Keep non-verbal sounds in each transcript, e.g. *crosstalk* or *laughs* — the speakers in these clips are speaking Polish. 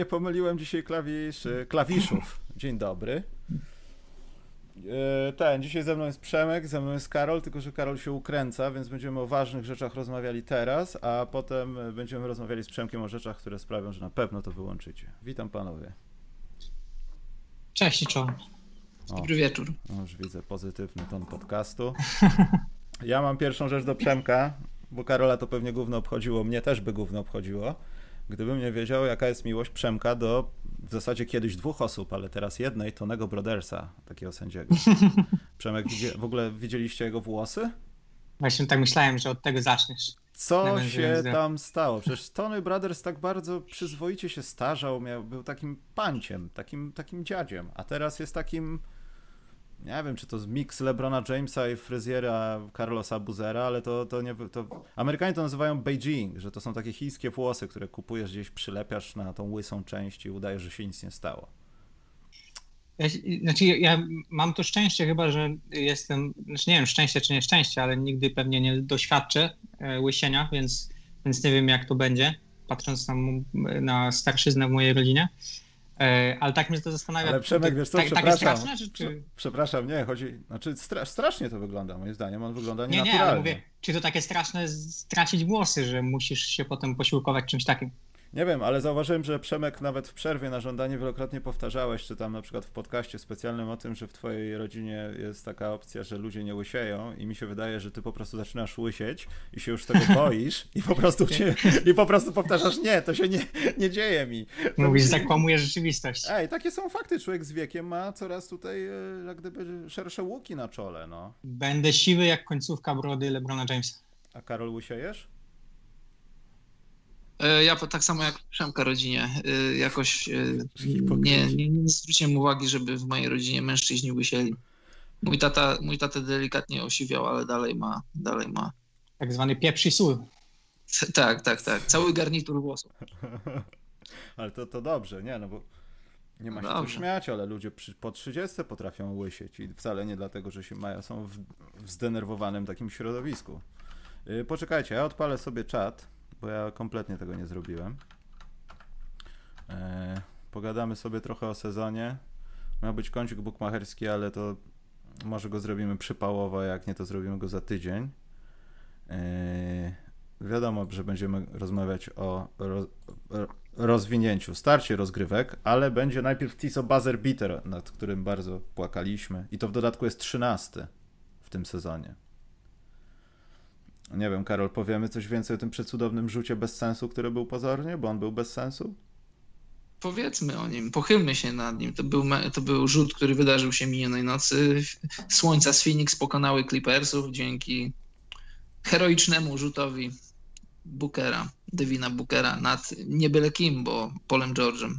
Nie pomyliłem dzisiaj klawiszy, klawiszów. Dzień dobry. E, ten, dzisiaj ze mną jest Przemek, ze mną jest Karol, tylko że Karol się ukręca, więc będziemy o ważnych rzeczach rozmawiali teraz, a potem będziemy rozmawiali z Przemkiem o rzeczach, które sprawią, że na pewno to wyłączycie. Witam panowie. Cześć i czołem. Dobry wieczór. Już widzę pozytywny ton podcastu. Ja mam pierwszą rzecz do Przemka, bo Karola to pewnie gówno obchodziło, mnie też by gówno obchodziło. Gdybym nie wiedział, jaka jest miłość Przemka do w zasadzie kiedyś dwóch osób, ale teraz jednej, Tonego Brodersa, takiego sędziego. *laughs* Przemek, w ogóle widzieliście jego włosy? Właśnie tak myślałem, że od tego zaczniesz. Co się tam stało? Przecież Tony Brothers tak bardzo przyzwoicie się starzał, miał, był takim panciem, takim, takim dziadziem, a teraz jest takim nie wiem, czy to mix LeBrona Jamesa i fryzjera Carlosa Buzera, ale to, to nie... To... Amerykanie to nazywają Beijing, że to są takie chińskie włosy, które kupujesz gdzieś, przylepiasz na tą łysą część i udajesz, że się nic nie stało. Ja, znaczy, ja mam to szczęście chyba, że jestem, znaczy nie wiem, szczęście czy nieszczęście, ale nigdy pewnie nie doświadczę e, łysienia, więc, więc nie wiem jak to będzie, patrząc na, na starszyznę w mojej rodzinie. E, ale tak mnie to zastanawia. Ale Przemek, wiesz co, tak, przepraszam. Tak czy... Przepraszam, nie, chodzi, znaczy stra strasznie to wygląda, moim zdaniem, on wygląda nienaturalnie. Nie, nie, ale mówię, czy to takie straszne stracić włosy, że musisz się potem posiłkować czymś takim? Nie wiem, ale zauważyłem, że Przemek nawet w przerwie na żądanie wielokrotnie powtarzałeś, czy tam na przykład w podcaście specjalnym o tym, że w twojej rodzinie jest taka opcja, że ludzie nie łysieją i mi się wydaje, że ty po prostu zaczynasz łysieć i się już tego *laughs* boisz i po prostu, i po prostu powtarzasz, nie, to się nie, nie dzieje mi. To Mówisz, zakłamuje rzeczywistość. Ej, takie są fakty, człowiek z wiekiem ma coraz tutaj e, jak gdyby szersze łuki na czole, no. Będę siwy jak końcówka brody LeBrona Jamesa. A Karol łysiejesz? E, ja tak samo jak Przemka rodzinie, e, jakoś e, nie, nie, nie zwróciłem uwagi, żeby w mojej rodzinie mężczyźni łysieli. Mój tata, mój tata delikatnie osiwiał, ale dalej ma, dalej ma. Tak zwany pieprz i sól. *laughs* Tak, tak, tak. Cały garnitur włosów. *laughs* ale to, to dobrze, nie? No bo nie ma się co śmiać, ale ludzie przy, po 30 potrafią łysieć i wcale nie dlatego, że się mają, są w, w zdenerwowanym takim środowisku. Yy, poczekajcie, ja odpalę sobie czat bo ja kompletnie tego nie zrobiłem. E, pogadamy sobie trochę o sezonie. Miał być kącik bukmacherski, ale to może go zrobimy przypałowo, jak nie to zrobimy go za tydzień. E, wiadomo, że będziemy rozmawiać o roz, rozwinięciu, starcie rozgrywek, ale będzie najpierw Tiso Buzzer Beater, nad którym bardzo płakaliśmy i to w dodatku jest 13 w tym sezonie. Nie wiem, Karol, powiemy coś więcej o tym przecudownym rzucie bez sensu, który był pozornie, bo on był bez sensu? Powiedzmy o nim, pochylmy się nad nim. To był, to był rzut, który wydarzył się minionej nocy. Słońca z Phoenix pokonały Clippersów dzięki heroicznemu rzutowi Bookera, Devina Bookera nad nie byle kim, bo Polem George'em.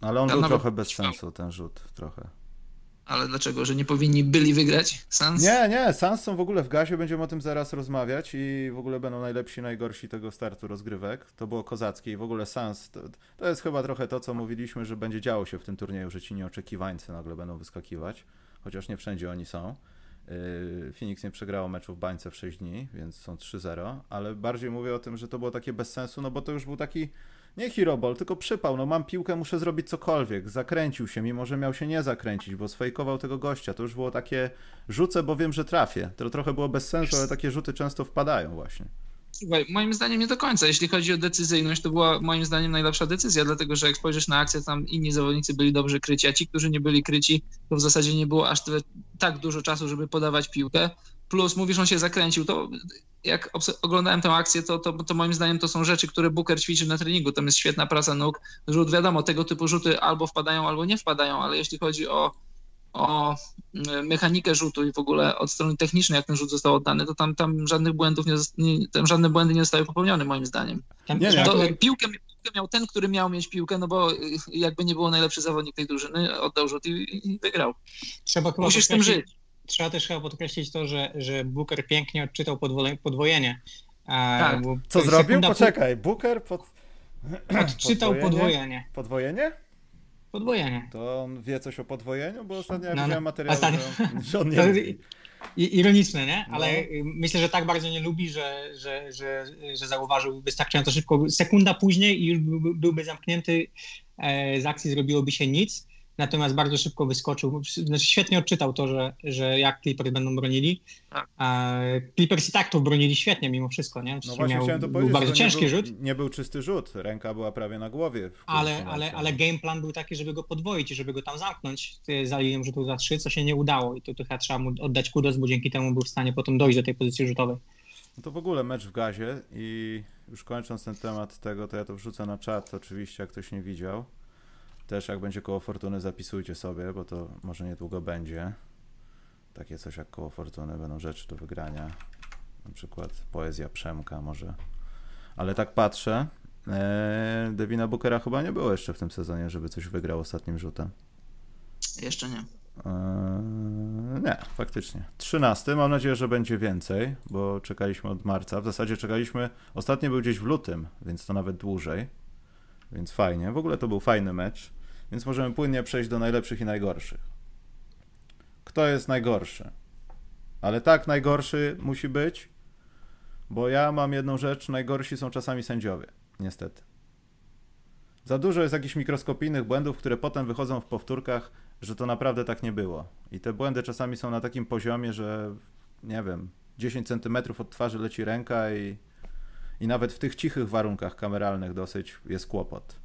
Ale on był trochę bez sensu, ten rzut, trochę. Ale dlaczego? Że nie powinni byli wygrać Sans? Nie, nie, Sans są w ogóle w gazie, będziemy o tym zaraz rozmawiać i w ogóle będą najlepsi, najgorsi tego startu rozgrywek. To było kozackie i w ogóle Sans to, to jest chyba trochę to, co mówiliśmy, że będzie działo się w tym turnieju, że ci nieoczekiwańcy nagle będą wyskakiwać, chociaż nie wszędzie oni są. Yy, Phoenix nie przegrało meczu w bańce w 6 dni, więc są 3-0, ale bardziej mówię o tym, że to było takie bez sensu, no bo to już był taki nie hero tylko przypał. No mam piłkę, muszę zrobić cokolwiek. Zakręcił się, mimo że miał się nie zakręcić, bo sfejkował tego gościa. To już było takie rzucę, bo wiem, że trafię. To trochę było bez sensu, ale takie rzuty często wpadają właśnie. Słuchaj, moim zdaniem nie do końca. Jeśli chodzi o decyzyjność, to była moim zdaniem najlepsza decyzja, dlatego że jak spojrzysz na akcję, tam inni zawodnicy byli dobrze kryci, a ci, którzy nie byli kryci, to w zasadzie nie było aż tyle, tak dużo czasu, żeby podawać piłkę. Plus mówisz, on się zakręcił, to jak oglądałem tę akcję, to, to, to moim zdaniem to są rzeczy, które Booker ćwiczy na treningu. Tam jest świetna praca nóg. Rzut, wiadomo, tego typu rzuty albo wpadają, albo nie wpadają, ale jeśli chodzi o, o mm, mechanikę rzutu i w ogóle od strony technicznej, jak ten rzut został oddany, to tam, tam żadnych błędów nie, nie tam żadne błędy nie zostały popełnione, moim zdaniem. Nie, nie. To, piłkę, piłkę miał ten, który miał mieć piłkę, no bo jakby nie było najlepszy zawodnik tej drużyny, oddał rzut i, i wygrał. Trzeba Musisz z tym żyć trzeba też chyba podkreślić to, że, że Booker pięknie odczytał podwojenie. Tak. Co zrobił? Poczekaj, Booker pod... *clears throat* odczytał podwojenie. Podwojenie? Podwojenie. To on wie coś o podwojeniu, bo ostatnio ja No, no. widziałem materiał, Ostatnio. że, on nie To lubi. Ironiczne, nie? Ale No. myślę, że tak bardzo nie lubi, że, że, że, że zauważył wystarczająco szybko. Sekunda później i już byłby, byłby zamknięty, e, z akcji zrobiłoby się nic. Natomiast bardzo szybko wyskoczył. Znaczy świetnie odczytał to, że, że jak Clippers będą bronili. Tak. A Clippers i tak to bronili świetnie mimo wszystko, nie? No właśnie Miał, chciałem to był powiedzieć, bardzo ciężki nie był, rzut. nie był czysty rzut, ręka była prawie na głowie. Ale, ale, ale game plan był taki, żeby go podwoić i żeby go tam zamknąć za linią rzutu za trzy, co się nie udało. I tu trochę trzeba mu oddać kudos, bo dzięki temu był w stanie potem dojść do tej pozycji rzutowej. No to w ogóle mecz w gazie i już kończąc ten temat tego, to ja to wrzucę na czat oczywiście, jak ktoś nie widział. Też jak będzie koło fortuny zapisujcie sobie, bo to może niedługo będzie. Takie coś jak koło fortuny, będą rzeczy do wygrania. Na przykład poezja Przemka może. Ale tak patrzę, ee, Devina Bookera chyba nie było jeszcze w tym sezonie, żeby coś wygrał ostatnim rzutem. Jeszcze nie. Eee, nie, faktycznie. 13. Mam nadzieję, że będzie więcej, bo czekaliśmy od marca. W zasadzie czekaliśmy. Ostatni był gdzieś w lutym, więc to nawet dłużej. Więc fajnie. W ogóle to był fajny mecz. Więc możemy płynnie przejść do najlepszych i najgorszych. Kto jest najgorszy? Ale tak, najgorszy musi być, bo ja mam jedną rzecz. Najgorsi są czasami sędziowie. Niestety. Za dużo jest jakichś mikroskopijnych błędów, które potem wychodzą w powtórkach, że to naprawdę tak nie było. I te błędy czasami są na takim poziomie, że nie wiem, 10 centymetrów od twarzy leci ręka i, i nawet w tych cichych warunkach kameralnych dosyć jest kłopot.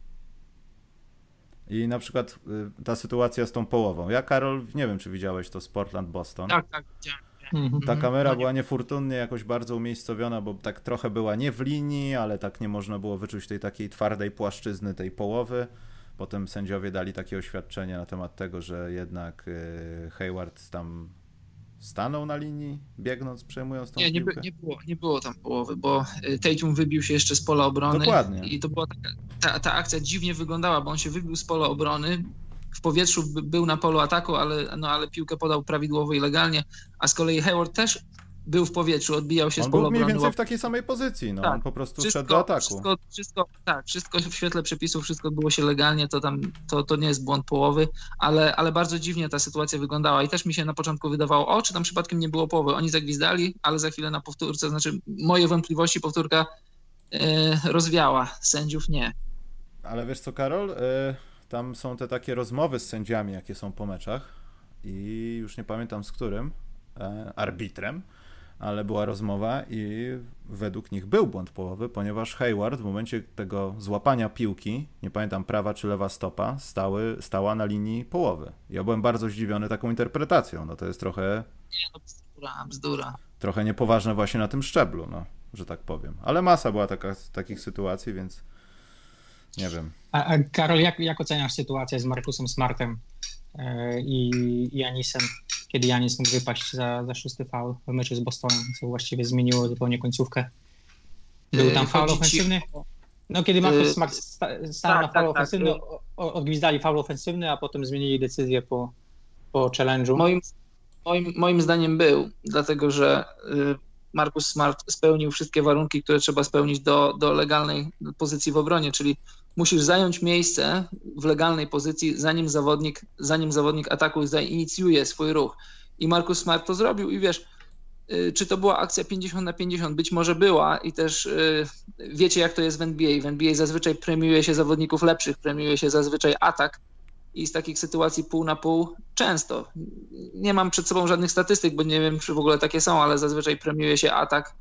I na przykład y, ta sytuacja z tą połową. Ja, Karol, nie wiem, czy widziałeś to z Portland-Boston. Tak, tak, widziałem. Mhm. Ta Mhm. kamera nie- była niefortunnie jakoś bardzo umiejscowiona, bo tak trochę była nie w linii, ale tak nie można było wyczuć tej takiej twardej płaszczyzny tej połowy. Potem sędziowie dali takie oświadczenie na temat tego, że jednak y, Hayward tam stanął na linii, biegnąc, przejmując tą Nie, nie, piłkę. nie, było, nie było tam połowy, bo y, Tatum wybił się jeszcze z pola obrony. Dokładnie. I to była taka, ta, ta akcja dziwnie wyglądała, bo on się wybił z pola obrony. W powietrzu by- był na polu ataku, ale, no, ale piłkę podał prawidłowo i legalnie. A z kolei Hayward też był w powietrzu, odbijał się On z był mniej więcej w takiej samej pozycji, no. Tak. On po prostu wszystko, szedł do ataku. Wszystko, wszystko, tak, wszystko w świetle przepisów, wszystko odbyło się legalnie, to tam, to, to nie jest błąd połowy, ale, ale bardzo dziwnie ta sytuacja wyglądała i też mi się na początku wydawało, o, czy tam przypadkiem nie było połowy. Oni zagwizdali, ale za chwilę na powtórce, znaczy moje wątpliwości powtórka e, rozwiała, sędziów nie. Ale wiesz co, Karol? Y, tam są te takie rozmowy z sędziami, jakie są po meczach i już nie pamiętam z którym e, arbitrem, ale była rozmowa i według nich był błąd połowy, ponieważ Hayward w momencie tego złapania piłki, nie pamiętam prawa czy lewa stopa, stały, stała na linii połowy. Ja byłem bardzo zdziwiony taką interpretacją. No to jest trochę, Nie, no bzdura, bzdura. trochę niepoważne właśnie na tym szczeblu, no, że tak powiem. Ale masa była taka, takich sytuacji, więc nie wiem. A, a Karol, jak, jak oceniasz sytuację z Markusem Smartem i i Janisem, kiedy Janis mógł wypaść za, za szósty faul w meczu z Bostonem, co właściwie zmieniło zupełnie końcówkę? Był E, tam faul chodzi ci ofensywny? No, kiedy Marcus E, Smart sta, stał tak, na faul tak, tak. ofensywny, odgwizdali faul ofensywny, a potem zmienili decyzję po, po challenge'u. Moim, moim, moim zdaniem był, dlatego że y, Marcus Smart spełnił wszystkie warunki, które trzeba spełnić do, do legalnej pozycji w obronie, czyli musisz zająć miejsce w legalnej pozycji, zanim zawodnik, zanim zawodnik ataku zainicjuje swój ruch. I Marcus Smart to zrobił i wiesz, y, czy to była akcja 50 na 50? Być może była i też y, wiecie jak to jest w NBA. W NBA zazwyczaj premiuje się zawodników lepszych, premiuje się zazwyczaj atak i z takich sytuacji pół na pół często. Nie mam przed sobą żadnych statystyk, bo nie wiem, czy w ogóle takie są, ale zazwyczaj premiuje się atak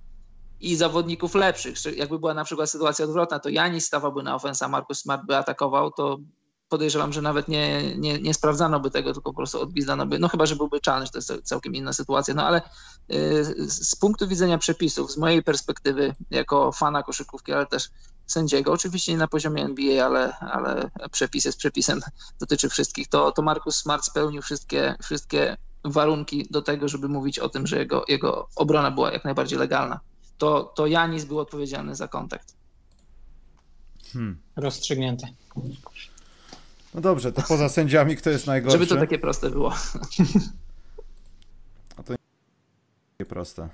i zawodników lepszych. Jakby była na przykład sytuacja odwrotna, to Janis stawałby na ofensę, a Marcus Smart by atakował, to podejrzewam, że nawet nie, nie, nie sprawdzano by tego, tylko po prostu odgwizdano by, no chyba, że byłby challenge, to jest całkiem inna sytuacja, no ale y, z punktu widzenia przepisów, z mojej perspektywy, jako fana koszykówki, ale też sędziego, oczywiście nie na poziomie NBA, ale, ale przepis jest przepisem, *laughs* dotyczy wszystkich, to, to Marcus Smart spełnił wszystkie, wszystkie warunki do tego, żeby mówić o tym, że jego, jego obrona była jak najbardziej legalna. To, to Janis był odpowiedzialny za kontakt. Hmm. Rozstrzygnięte. No dobrze, to poza sędziami kto jest najgorszy? Żeby to takie proste było. Takie proste.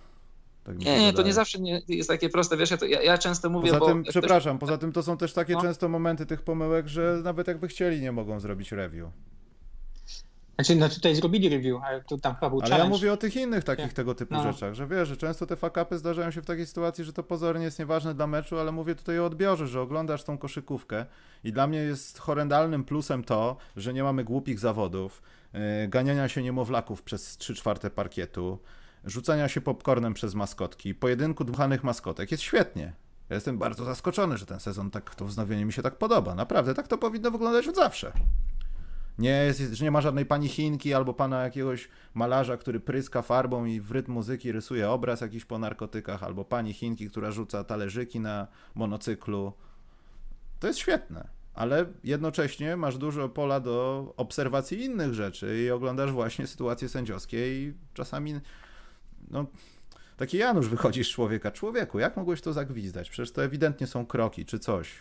Tak nie, nie, to nie zawsze nie jest takie proste, wiesz, ja, to, ja, ja często mówię, poza bo... Tym, przepraszam, poza tym to są też takie no. często momenty tych pomyłek, że nawet jakby chcieli, nie mogą zrobić review. Znaczy, no tutaj zrobili review, ale tu tam chyba był Ale challenge. ja mówię o tych innych takich tego typu No. rzeczach, że wiesz, że często te fakapy zdarzają się w takiej sytuacji, że to pozornie jest nieważne dla meczu, ale mówię tutaj o odbiorze, że oglądasz tą koszykówkę i dla mnie jest horrendalnym plusem to, że nie mamy głupich zawodów, yy, ganiania się niemowlaków przez 3 czwarte parkietu, rzucania się popcornem przez maskotki, pojedynku dmuchanych maskotek. Jest świetnie. Ja jestem bardzo zaskoczony, że ten sezon tak, to wznowienie mi się tak podoba. Naprawdę, tak to powinno wyglądać od zawsze. Nie, jest, że nie ma żadnej pani Chinki albo pana jakiegoś malarza, który pryska farbą i w rytm muzyki rysuje obraz jakiś po narkotykach, albo pani Chinki, która rzuca talerzyki na monocyklu. To jest świetne, ale jednocześnie masz dużo pola do obserwacji innych rzeczy i oglądasz właśnie sytuacje sędziowskie i czasami no, taki Janusz wychodzi z człowieka. Człowieku, jak mogłeś to zagwizdać? Przecież to ewidentnie są kroki czy coś.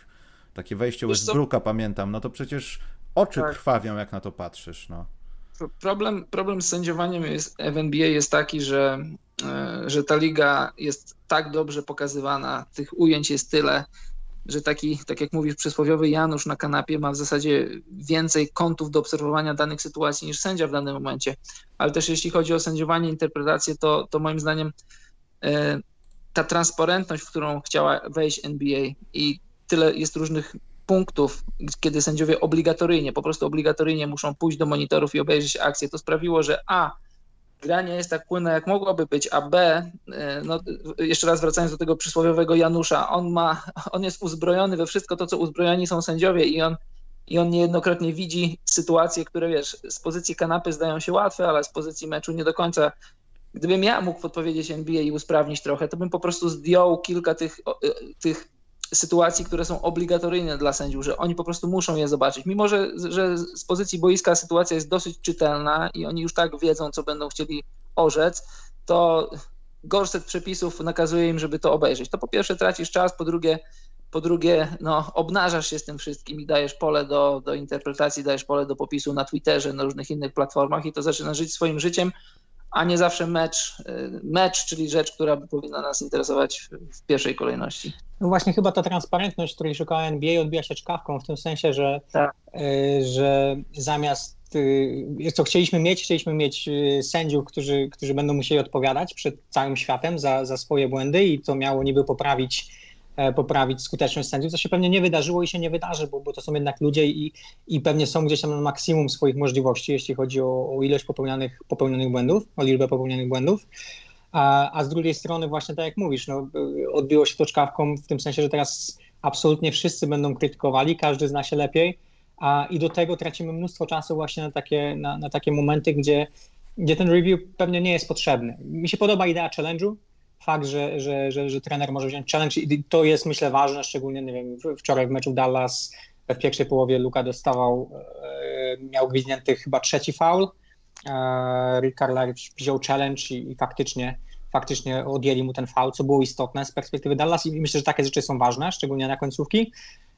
Takie wejście Wiesz co? Westbrooka pamiętam, no to przecież oczy Tak. krwawią, jak na to patrzysz, no. Pro- Problem, problem z sędziowaniem jest, w NBA jest taki, że, e, że ta liga jest tak dobrze pokazywana, tych ujęć jest tyle, że taki, tak jak mówisz, przysłowiowy Janusz na kanapie ma w zasadzie więcej kątów do obserwowania danych sytuacji niż sędzia w danym momencie. Ale też jeśli chodzi o sędziowanie, interpretację, to, to moim zdaniem e, ta transparentność, w którą chciała wejść NBA i tyle jest różnych punktów, kiedy sędziowie obligatoryjnie, po prostu obligatoryjnie muszą pójść do monitorów i obejrzeć akcję, to sprawiło, że A, gra nie jest tak płynna, jak mogłaby być, a B, e, no, jeszcze raz wracając do tego przysłowiowego Janusza, on ma, *laughs* on jest uzbrojony we wszystko to, co uzbrojeni są sędziowie i on, i on niejednokrotnie widzi sytuacje, które wiesz, z pozycji kanapy zdają się łatwe, ale z pozycji meczu nie do końca. Gdybym ja mógł podpowiedzieć NBA i usprawnić trochę, to bym po prostu zdjął kilka tych, e, tych sytuacji, które są obligatoryjne dla sędziów, że oni po prostu muszą je zobaczyć. Mimo, że, że z pozycji boiska sytuacja jest dosyć czytelna i oni już tak wiedzą, co będą chcieli orzec, to gorset przepisów nakazuje im, żeby to obejrzeć. To po pierwsze tracisz czas, po drugie, po drugie no, obnażasz się z tym wszystkim i dajesz pole do, do interpretacji, dajesz pole do popisu na Twitterze, na różnych innych platformach i to zaczyna żyć swoim życiem, a nie zawsze mecz, y, mecz, czyli rzecz, która powinna nas interesować w- pierwszej kolejności. No właśnie chyba ta transparentność, której szukała NBA, odbija się czkawką w tym sensie, że, Tak. y, że zamiast y, co chcieliśmy mieć, chcieliśmy mieć sędziów, którzy, którzy będą musieli odpowiadać przed całym światem za, za swoje błędy i to miało niby poprawić poprawić skuteczność sędziów, co się pewnie nie wydarzyło i się nie wydarzy, bo, bo to są jednak ludzie i, i pewnie są gdzieś tam na maksimum swoich możliwości, jeśli chodzi o, o ilość popełnianych, popełnionych błędów, o liczbę popełnionych błędów. A, a z drugiej strony właśnie tak jak mówisz, no, odbiło się to czkawką w tym sensie, że teraz absolutnie wszyscy będą krytykowali, każdy zna się lepiej a, i do tego tracimy mnóstwo czasu właśnie na takie, na, na takie momenty, gdzie, gdzie ten review pewnie nie jest potrzebny. Mi się podoba idea challenge'u, fakt, że, że, że, że trener może wziąć challenge i to jest myślę ważne, szczególnie nie wiem, wczoraj w meczu Dallas w pierwszej połowie Luka dostawał, e, miał gwizdnięty chyba trzeci foul, e, Rick Carlisle wziął challenge i, i faktycznie faktycznie odjęli mu ten foul, co było istotne z perspektywy Dallas i myślę, że takie rzeczy są ważne, szczególnie na końcówki.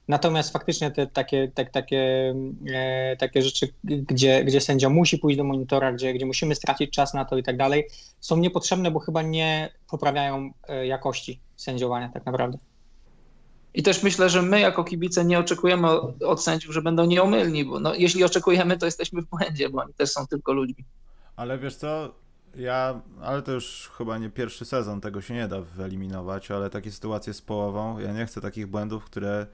Natomiast faktycznie te takie, tak, takie, e, takie rzeczy, gdzie, gdzie sędzia musi pójść do monitora, gdzie, gdzie musimy stracić czas na to i tak dalej, są niepotrzebne, bo chyba nie poprawiają e, jakości sędziowania tak naprawdę. I też myślę, że my jako kibice nie oczekujemy od, sędziów, że będą nieomylni, bo no, jeśli oczekujemy, to jesteśmy w błędzie, bo oni też są tylko ludźmi. Ale wiesz co, ja, ale to już chyba nie pierwszy sezon, tego się nie da wyeliminować, ale takie sytuacje z połową, ja nie chcę takich błędów, które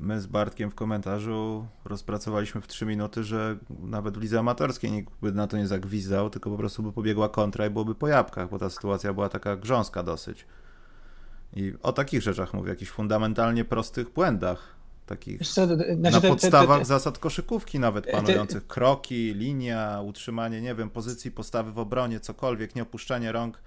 my z Bartkiem w komentarzu rozpracowaliśmy w 3 minuty, że nawet w lidze amatorskiej nikt by na to nie zagwizdał, tylko po prostu by pobiegła kontra i byłoby po jabłkach, bo ta sytuacja była taka grząska dosyć. I o takich rzeczach mówię, jakichś fundamentalnie prostych błędach, takich co, znaczy na te- te- podstawach te- zasad koszykówki nawet te- panujących. Kroki, linia, utrzymanie, nie wiem, pozycji, postawy w obronie, cokolwiek, nie opuszczanie rąk.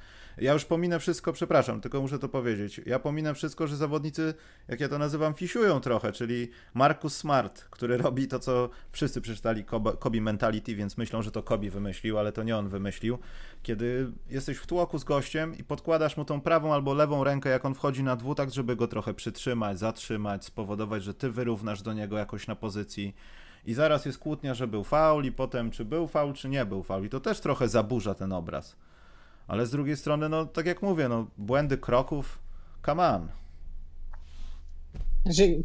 Ja już pominę wszystko, przepraszam, tylko muszę to powiedzieć. Ja pominę wszystko, że zawodnicy, jak ja to nazywam, fisiują trochę, czyli Marcus Smart, który *laughs* robi to, co wszyscy przeczytali Kobe Mentality, więc myślą, że to Kobe wymyślił, ale to nie on wymyślił. Kiedy jesteś w tłoku z gościem i podkładasz mu tą prawą albo lewą rękę, jak on wchodzi na dwutak, żeby go trochę przytrzymać, zatrzymać, spowodować, że ty wyrównasz do niego jakoś na pozycji. I zaraz jest kłótnia, że był faul i potem czy był faul, czy nie był faul. I to też trochę zaburza ten obraz. Ale z drugiej strony, no tak jak mówię, no błędy kroków, come on. Znaczy,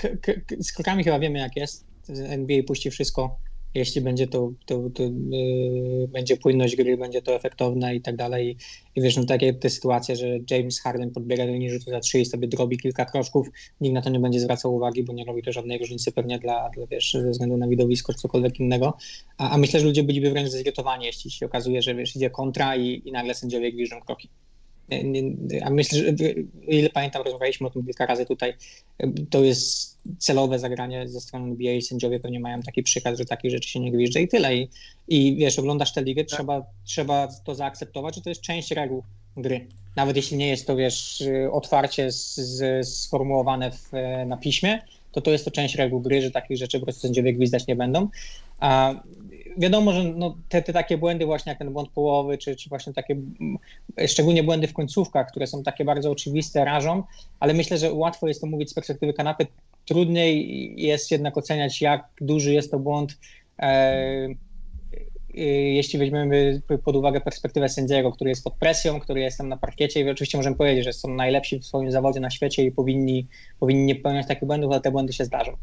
z krokami chyba wiemy jak jest. NBA puści wszystko jeśli będzie to, to, to yy, będzie płynność gry, będzie to efektowne i tak dalej. I wiesz, no takie te sytuacje, że James Harden podbiega do linii rzutu za trzy i sobie drobi kilka kroczków, nikt na to nie będzie zwracał uwagi, bo nie robi to żadnej różnicy pewnie dla, dla wiesz, ze względu na widowisko czy cokolwiek innego. A, a myślę, że ludzie byliby wręcz zirytowani, jeśli się okazuje, że wiesz, idzie kontra i, i nagle sędziowie gwiżdżą kroki. A myślę, że ile pamiętam, rozmawialiśmy o tym kilka razy tutaj, to jest celowe zagranie ze strony NBA i sędziowie pewnie mają taki przykaz, że takich rzeczy się nie gwizdzę i tyle. I, i wiesz, oglądasz tę ligę, tak. trzeba, trzeba to zaakceptować, że to jest część reguł gry. Nawet jeśli nie jest to, wiesz, otwarcie z, z, sformułowane w, na piśmie, to to jest to część reguł gry, że takich rzeczy po prostu sędziowie gwizdać nie będą. A wiadomo, że no, te, te takie błędy właśnie jak ten błąd połowy, czy, czy właśnie takie, szczególnie błędy w końcówkach, które są takie bardzo oczywiste, rażą, ale myślę, że łatwo jest to mówić z perspektywy kanapy, trudniej jest jednak oceniać, jak duży jest to błąd, e, e, jeśli weźmiemy pod uwagę perspektywę sędziego, który jest pod presją, który jest tam na parkiecie i oczywiście możemy powiedzieć, że są najlepsi w swoim zawodzie na świecie i powinni, powinni nie popełniać takich błędów, ale te błędy się zdarzą.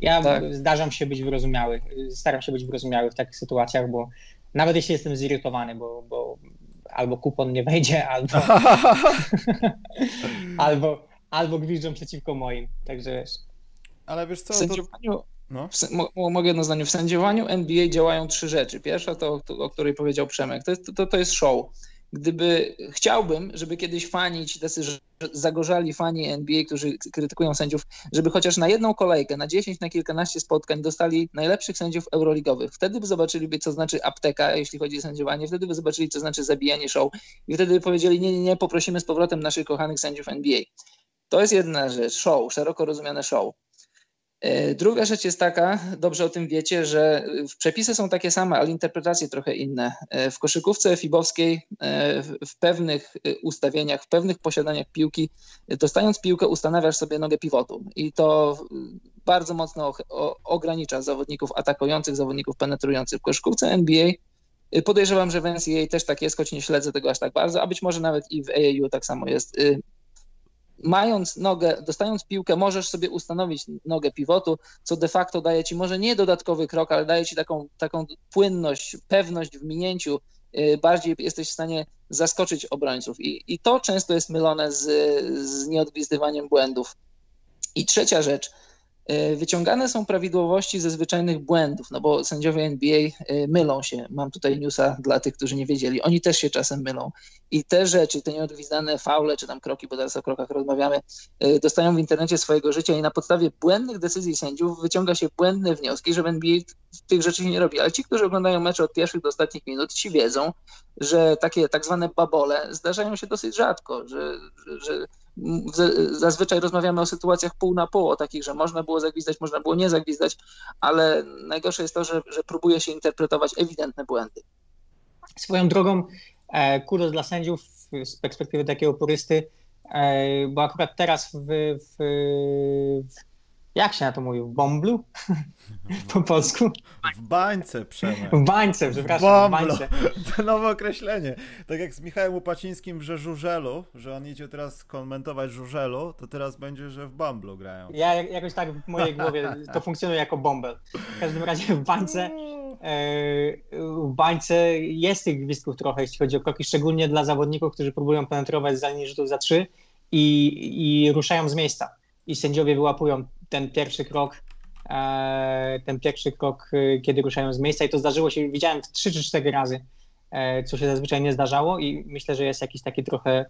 Ja tak. zdarzam się być wyrozumiały, staram się być wyrozumiały w takich sytuacjach, bo nawet jeśli jestem zirytowany, bo, bo albo kupon nie wejdzie, albo *laughs* albo, albo gwiżdżą przeciwko moim, także wiesz. Ale wiesz co, w sędziowaniu, to... no. w, mogę jedno zdanie, w sędziowaniu NBA działają trzy rzeczy. Pierwsza to, to o której powiedział Przemek, to to, to jest show gdyby chciałbym, żeby kiedyś fani, ci tacy zagorzali fani NBA, którzy krytykują sędziów, żeby chociaż na jedną kolejkę, na 10, na kilkanaście spotkań dostali najlepszych sędziów euroligowych. Wtedy by zobaczyliby, co znaczy apteka, jeśli chodzi o sędziowanie, wtedy by zobaczyli, co znaczy zabijanie show i wtedy by powiedzieli, nie, nie, nie, poprosimy z powrotem naszych kochanych sędziów NBA. To jest jedna rzecz, show, szeroko rozumiane show. E, druga rzecz jest taka, dobrze o tym wiecie, że przepisy są takie same, ale interpretacje trochę inne. E, w koszykówce fibowskiej e, w pewnych ustawieniach, w pewnych posiadaniach piłki, dostając piłkę ustanawiasz sobie nogę pivotu i to bardzo mocno ogranicza zawodników atakujących, zawodników penetrujących. W koszykówce NBA podejrzewam, że w NCAA też tak jest, choć nie śledzę tego aż tak bardzo, a być może nawet i w AAU tak samo jest mając nogę, dostając piłkę, możesz sobie ustanowić nogę pivotu, co de facto daje ci może nie dodatkowy krok, ale daje ci taką, taką płynność, pewność w minięciu. Y, bardziej jesteś w stanie zaskoczyć obrońców. I, i to często jest mylone z, z błędów. I trzecia rzecz, wyciągane są prawidłowości ze zwyczajnych błędów, no bo sędziowie NBA e, mylą się. Mam tutaj newsa dla tych, którzy nie wiedzieli. Oni też się czasem mylą. I te rzeczy, te nieodgwizdane faule, czy tam kroki, bo teraz o krokach rozmawiamy, e, dostają w internecie swojego życia i na podstawie błędnych decyzji sędziów wyciąga się błędne wnioski, że w NBA tych rzeczy się nie robi. Ale ci, którzy oglądają mecze od pierwszych do ostatnich minut, ci wiedzą, że takie tak zwane babole zdarzają się dosyć rzadko, że, że Zazwyczaj rozmawiamy o sytuacjach pół na pół, o takich, że można było zagwizdać, można było nie zagwizdać, ale najgorsze jest to, że, że próbuje się interpretować ewidentne błędy. Swoją drogą, e, kudos dla sędziów z perspektywy takiego purysty, e, bo akurat teraz w, w, w jak się na to mówi? W bomblu? *laughs* po polsku? W bańce, Przemek. W bańce, przepraszam, Bomblo. w bańce. *laughs* To nowe określenie. Tak jak z Michałem Upacińskim w żużelu, że on idzie teraz komentować żużelu, to teraz będzie, że w bomblu grają. Ja jakoś tak w mojej głowie to *laughs* funkcjonuje jako bombel. W każdym razie w bańce e, w bańce jest tych gwizdków trochę, jeśli chodzi o kroki, szczególnie dla zawodników, którzy próbują penetrować za linii rzutów za trzy i, i ruszają z miejsca. I sędziowie wyłapują ten pierwszy krok, e, ten pierwszy krok, e, kiedy ruszają z miejsca i to zdarzyło się, widziałem trzy czy cztery razy, e, co się zazwyczaj nie zdarzało i myślę, że jest jakiś taki trochę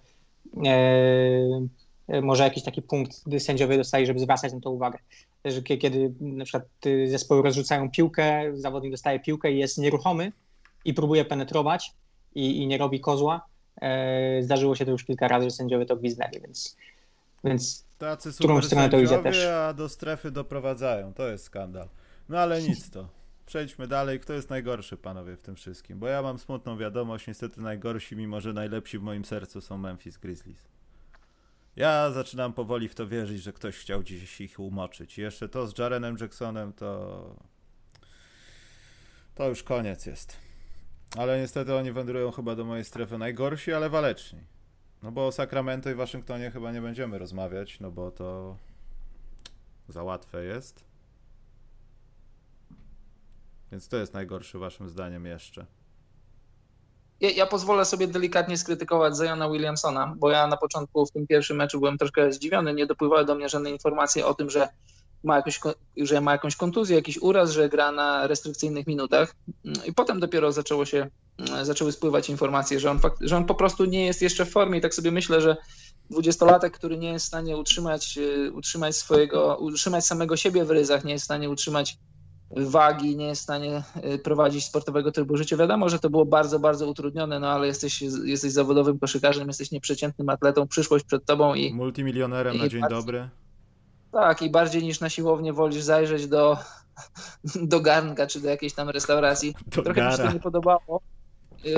może jakiś taki punkt, gdy sędziowie dostali, żeby zwracać na to uwagę. Że kiedy na przykład zespoły rozrzucają piłkę, zawodnik dostaje piłkę i jest nieruchomy i próbuje penetrować i, i nie robi kozła, zdarzyło się to już kilka razy, że sędziowie to gwizdnęli, więc, więc Tacy super stronę to idzie też. a do strefy doprowadzają. To jest skandal. No ale *laughs* nic to. Przejdźmy dalej. Kto jest najgorszy, panowie, w tym wszystkim? Bo ja mam smutną wiadomość. Niestety najgorsi, mimo że najlepsi w moim sercu są Memphis Grizzlies. Ja zaczynam powoli w to wierzyć, że ktoś chciał dziś ich umoczyć. I jeszcze to z Jarenem Jacksonem to... To już koniec jest. Ale niestety oni wędrują chyba do mojej strefy najgorsi, ale waleczni. No bo o Sacramento i Waszyngtonie chyba nie będziemy rozmawiać, no bo to za łatwe jest. Więc to jest najgorszy waszym zdaniem jeszcze. Ja, ja, pozwolę sobie delikatnie skrytykować Zajana Williamsona, bo ja na początku w tym pierwszym meczu byłem troszkę zdziwiony. Nie dopływały do mnie żadne informacje o tym, że ma, jakąś, że ma jakąś kontuzję, jakiś uraz, że gra na restrykcyjnych minutach. I potem dopiero zaczęło się, zaczęły spływać informacje, że on, fakt, że on po prostu nie jest jeszcze w formie. I tak sobie myślę, że dwudziestolatek, który nie jest w stanie utrzymać, utrzymać swojego, utrzymać samego siebie w ryzach, nie jest w stanie utrzymać wagi, nie jest w stanie y, prowadzić sportowego trybu życia. Wiadomo, że to było bardzo, bardzo utrudnione, no ale jesteś, jesteś zawodowym koszykarzem, jesteś nieprzeciętnym atletą, przyszłość przed tobą i... Multimilionerem i na dzień bardziej, dobry. Tak, i bardziej niż na siłownię wolisz zajrzeć do, do garnka czy do jakiejś tam restauracji. Do Trochę gara. mi się to nie podobało.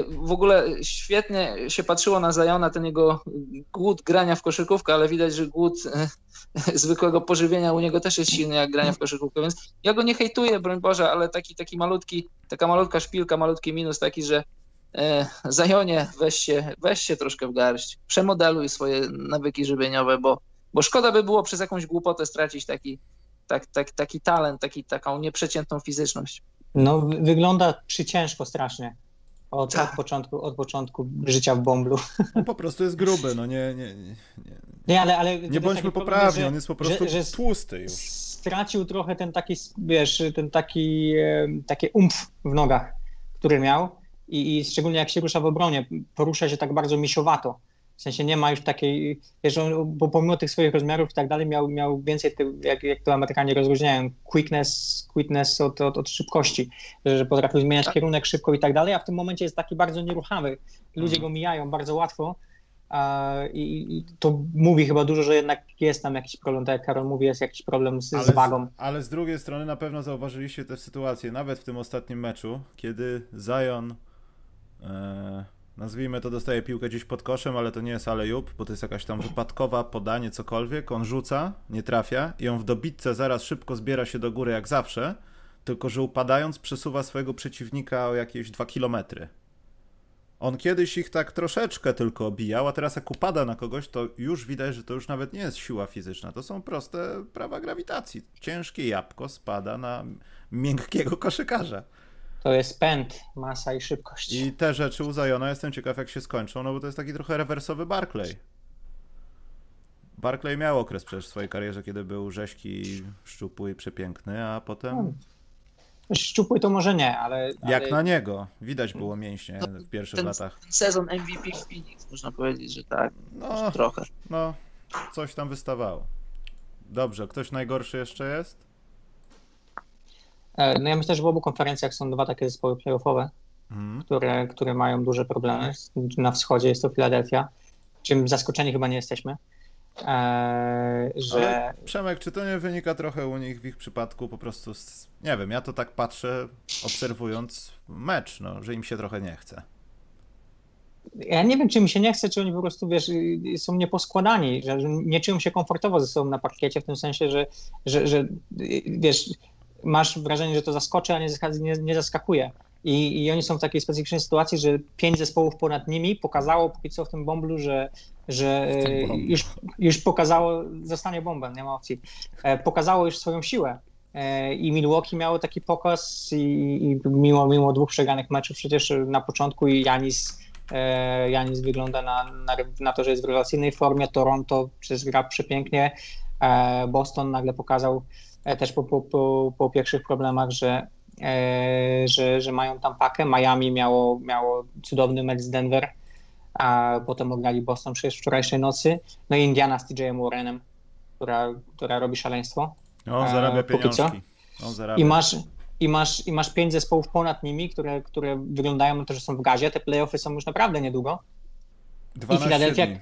W ogóle świetnie się patrzyło na Zajona, ten jego głód grania w koszykówkę, ale widać, że głód e, zwykłego pożywienia u niego też jest silny jak grania w koszykówkę, więc ja go nie hejtuję, broń Boże, ale taki, taki malutki, taka malutka szpilka, malutki minus taki, że e, Zajonie weź się, weź się troszkę w garść, przemodeluj swoje nawyki żywieniowe, bo, bo szkoda by było przez jakąś głupotę stracić taki, tak, tak, taki talent, taki, taką nieprzeciętną fizyczność. No wygląda przyciężko strasznie. Od, od, tak. początku, od początku życia w Bomblu. On po prostu jest gruby, no nie, nie, nie, nie ale, ale nie bądźmy poprawni, że, on jest po prostu że, że tłusty już. Stracił trochę ten taki, wiesz, ten taki, taki umf w nogach, który miał i, i szczególnie jak się rusza w obronie, porusza się tak bardzo misiowato sensie nie ma już takiej, wiesz, on, bo pomimo tych swoich rozmiarów i tak dalej miał, miał więcej, ty, jak, jak to Amerykanie rozróżniają, quickness, quickness od, od, od szybkości, że, potrafił zmieniać tak. kierunek szybko i tak dalej, a w tym momencie jest taki bardzo nieruchawy. Ludzie mhm. go mijają bardzo łatwo i, i, to mówi chyba dużo, że jednak jest tam jakiś problem, tak jak Karol mówi, jest jakiś problem z, ale z wagą. ale z drugiej strony na pewno zauważyliście tę sytuację, nawet w tym ostatnim meczu, kiedy Zion... E nazwijmy to, dostaje piłkę gdzieś pod koszem, ale to nie jest alejub, bo to jest jakaś tam wypadkowa podanie, cokolwiek. On rzuca, nie trafia i on w dobitce zaraz szybko zbiera się do góry jak zawsze, tylko że upadając przesuwa swojego przeciwnika o jakieś dwa kilometry. On kiedyś ich tak troszeczkę tylko obijał, a teraz jak upada na kogoś, to już widać, że to już nawet nie jest siła fizyczna. To są proste prawa grawitacji. Ciężkie jabłko spada na miękkiego koszykarza. To jest pęd, masa i szybkość. I te rzeczy u Zajona jestem ciekaw jak się skończą, no bo to jest taki trochę rewersowy Barclay. Barclay miał okres przecież w swojej karierze, kiedy był rzeźki, szczupły i przepiękny, a potem... Hmm. Szczupły to może nie, ale... Jak ale... na niego. Widać było mięśnie no, w pierwszych ten, latach. Ten sezon MVP w Phoenix, można powiedzieć, że tak. No, trochę. No, coś tam wystawało. Dobrze, ktoś najgorszy jeszcze jest? E, no ja myślę, że w obu konferencjach są dwa takie zespoły playoffowe, mm. które, które mają duże problemy. Na wschodzie jest to Filadelfia, czym zaskoczeni chyba nie jesteśmy. Eee, że... Ale Przemek, czy to nie wynika trochę u nich w ich przypadku po prostu, z, nie wiem, ja to tak patrzę obserwując mecz, no, że im się trochę nie chce. Ja nie wiem, czy mi się nie chce, czy oni po prostu, wiesz, są nieposkładani, że nie czują się komfortowo ze sobą na parkiecie, w tym sensie, że, że, że wiesz, masz wrażenie, że to zaskoczy, a nie, nie, nie zaskakuje. I, I, oni są w takiej specyficznej sytuacji, że pięć zespołów ponad nimi pokazało póki co w tym bomblu, że, że już, już pokazało, zostanie bombem, nie ma opcji. E, pokazało już swoją siłę. E, I Milwaukee miało taki pokaz i, i mimo, mimo dwóch przegranych meczów przecież na początku i Janis, e, Janis wygląda na, na, na to, że jest w rewelacyjnej formie. Toronto przecież gra przepięknie. Boston nagle pokazał E, też po, po, po, po pierwszych problemach, że, e, że, że mają tam pakę. Miami miało, miało cudowny mecz z Denver, a potem oglali Boston przecież wczorajszej nocy. No i Indiana z TJ Warrenem, która, która robi szaleństwo. On zarabia e, pieniążki. On zarabia. I masz, i masz, I masz pięć zespołów ponad nimi, które, które wyglądają na to, że są w gazie. Te playoffy są już naprawdę niedługo. I Filadelfia, dni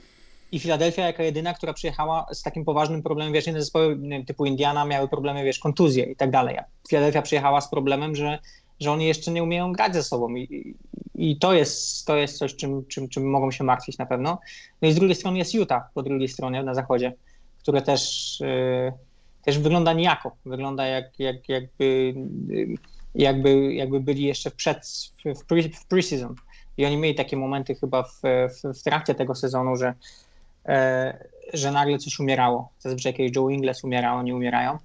i Filadelfia jako jedyna, która przyjechała z takim poważnym problemem, wiesz, inne zespoły typu Indiana miały problemy, wiesz, kontuzje i tak dalej, Filadelfia przyjechała z problemem, że, że oni jeszcze nie umieją grać ze sobą i, i to, jest, to jest coś, czym, czym, czym mogą się martwić na pewno. No i z drugiej strony jest Utah po drugiej stronie na zachodzie, które też, yy, też wygląda niejako, wygląda jak, jak, jakby yy, jakby, jakby byli jeszcze przed, w, pre, w preseason. I oni mieli takie momenty chyba w, w, w trakcie tego sezonu, że, że nagle coś umierało. Zazwyczaj kiedy Joe Ingles umiera, oni umierają.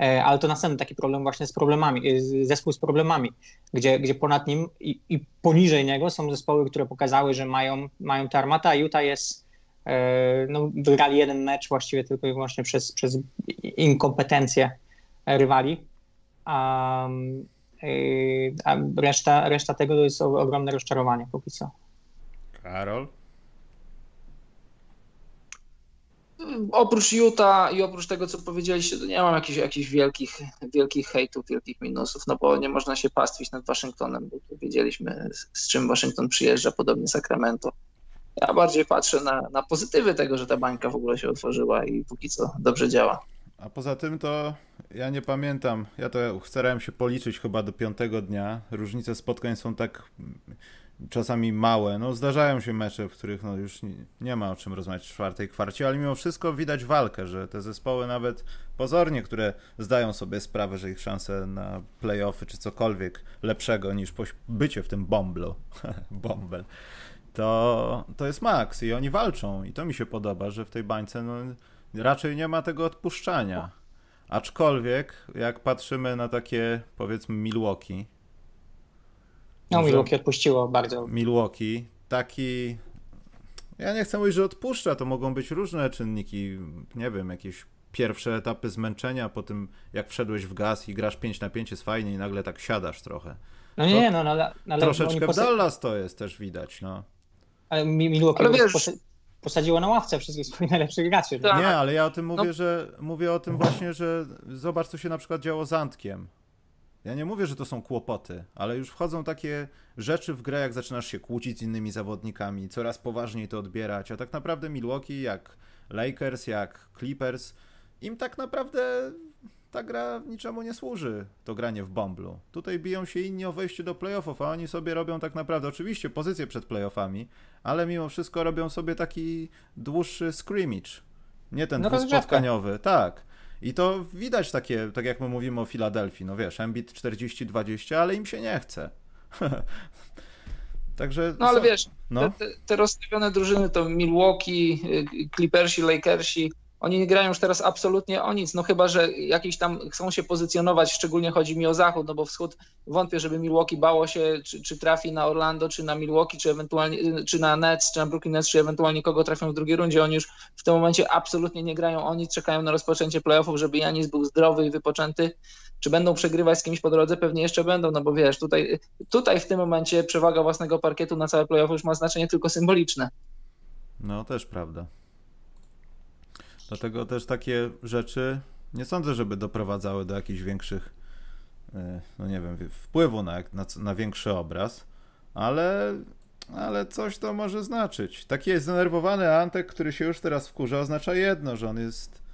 E, ale to następny taki problem właśnie z problemami, e, zespół z problemami, gdzie, gdzie ponad nim i, i poniżej niego są zespoły, które pokazały, że mają, mają te armata, a Utah jest e, no, wygrali jeden mecz właściwie tylko i wyłącznie przez, przez inkompetencję rywali. A, a reszta, reszta tego to jest ogromne rozczarowanie póki co. Karol? Oprócz Utah i oprócz tego, co powiedzieliście, to nie mam jakichś, jakichś wielkich, wielkich hejtów, wielkich minusów, no bo nie można się pastwić nad Waszyngtonem, bo wiedzieliśmy, z czym Waszyngton przyjeżdża, podobnie Sacramento. Ja bardziej patrzę na, na pozytywy tego, że ta bańka w ogóle się otworzyła i póki co dobrze działa. A poza tym to ja nie pamiętam. Ja to starałem się policzyć chyba do piątego dnia. Różnice spotkań są tak czasami małe. No zdarzają się mecze, w których no już nie, nie, ma o czym rozmawiać w czwartej kwarcie, ale mimo wszystko widać walkę, że te zespoły nawet pozornie, które zdają sobie sprawę, że ich szanse na playoffy czy cokolwiek lepszego niż bycie w tym bomblu, *laughs* bombel, to, to jest maks i oni walczą i to mi się podoba, że w tej bańce no, raczej nie ma tego odpuszczania. Aczkolwiek, jak patrzymy na takie, powiedzmy, Milwaukee, no, Milwaukee odpuściło bardzo. Milwaukee, taki. Ja nie chcę mówić, że odpuszcza, to mogą być różne czynniki, nie wiem, jakieś pierwsze etapy zmęczenia po tym, jak wszedłeś w gaz i grasz 5 na 5 jest fajnie i nagle tak siadasz trochę. No nie, no, no ale... ale troszeczkę w Dallas to jest też widać, no. Ale Milwaukee ale wiesz... posadziło na ławce wszystkich swoich *laughs* najlepszych graczy. Tak. Nie, ale ja o tym mówię, no. że mówię o tym właśnie, że zobacz, co się na przykład działo z Antkiem. Ja nie mówię, że to są kłopoty, ale już wchodzą takie rzeczy w grę, jak zaczynasz się kłócić z innymi zawodnikami, coraz poważniej to odbierać, a tak naprawdę Milwaukee, jak Lakers, jak Clippers, im tak naprawdę ta gra niczemu nie służy, to granie w bomblu. Tutaj biją się inni o wejście do playoffów, a oni sobie robią tak naprawdę, oczywiście pozycję przed playoffami, ale mimo wszystko robią sobie taki dłuższy scrimmage. Nie ten no dwuspotkaniowy, tak. I to widać takie, tak jak my mówimy o Filadelfii, no wiesz, Embiid 40-20, ale im się nie chce. *laughs* Także. No ale wiesz, no. Te, te, rozstawione drużyny to Milwaukee, y, Clippersi, Lakersi, oni nie grają już teraz absolutnie o nic, no chyba, że jakiś tam chcą się pozycjonować, szczególnie chodzi mi o zachód, no bo wschód wątpię, żeby Milwaukee bało się, czy, czy trafi na Orlando, czy na Milwaukee, czy ewentualnie, czy na Nets, czy na Brooklyn Nets, czy ewentualnie kogo trafią w drugiej rundzie. Oni już w tym momencie absolutnie nie grają o nic, czekają na rozpoczęcie playoffów, żeby Janis był zdrowy i wypoczęty. Czy będą przegrywać z kimś po drodze? Pewnie jeszcze będą, no bo wiesz, tutaj, tutaj w tym momencie przewaga własnego parkietu na całe playoffy już ma znaczenie tylko symboliczne. No, też prawda. Dlatego też takie rzeczy nie sądzę, żeby doprowadzały do jakichś większych, e, no nie wiem, wpływu na, na, na większy obraz, ale, ale coś to może znaczyć. Taki jest zdenerwowany Antek, który się już teraz wkurza, oznacza jedno, że on jest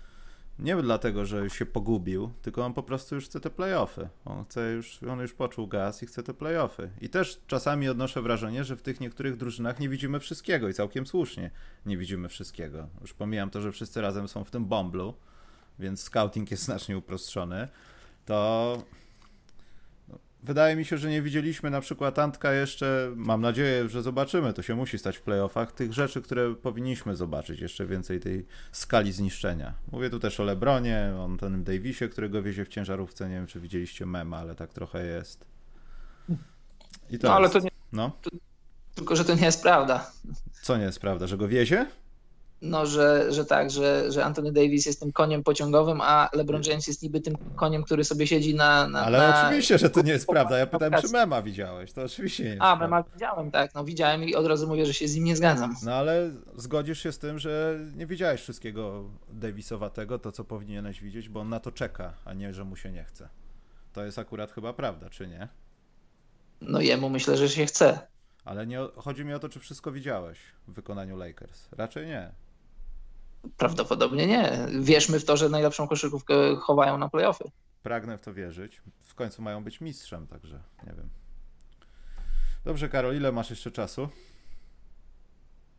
nie dlatego, że się pogubił, tylko on po prostu już chce te playoffy. On chce już, on już poczuł gaz i chce te playoffy. I też czasami odnoszę wrażenie, że w tych niektórych drużynach nie widzimy wszystkiego i całkiem słusznie nie widzimy wszystkiego. Już pomijam to, że wszyscy razem są w tym bomblu, więc scouting jest znacznie uproszczony. To Wydaje mi się, że nie widzieliśmy na przykład Antka jeszcze, mam nadzieję, że zobaczymy, to się musi stać w playoffach, tych rzeczy, które powinniśmy zobaczyć, jeszcze więcej tej skali zniszczenia. Mówię tu też o Lebronie, o Antonym Davisie, którego wiezie w ciężarówce, nie wiem czy widzieliście mema, ale tak trochę jest. I to no ale to nie, no? To, tylko, że to nie jest prawda. Co nie jest prawda, że go wiezie? No, że, że tak, że, że Anthony Davis jest tym koniem pociągowym, a LeBron James jest niby tym koniem, który sobie siedzi na. na Ale na... oczywiście, że to nie jest prawda. Ja pytałem, czy mema widziałeś. To oczywiście nie jest. A, mema widziałem, tak. No widziałem i od razu mówię, że się z nim nie zgadzam. No ale zgodzisz się z tym, że nie widziałeś wszystkiego Davisowatego, to co powinieneś widzieć, bo on na to czeka, a nie, że mu się nie chce. To jest akurat chyba prawda, czy nie? No jemu myślę, że się chce. Ale nie, chodzi mi o to, czy wszystko widziałeś w wykonaniu Lakers. Raczej nie. Prawdopodobnie nie. Wierzmy w to, że najlepszą koszykówkę chowają na playoffy. Pragnę w to wierzyć. W końcu mają być mistrzem, także nie wiem. Dobrze, Karol, ile masz jeszcze czasu?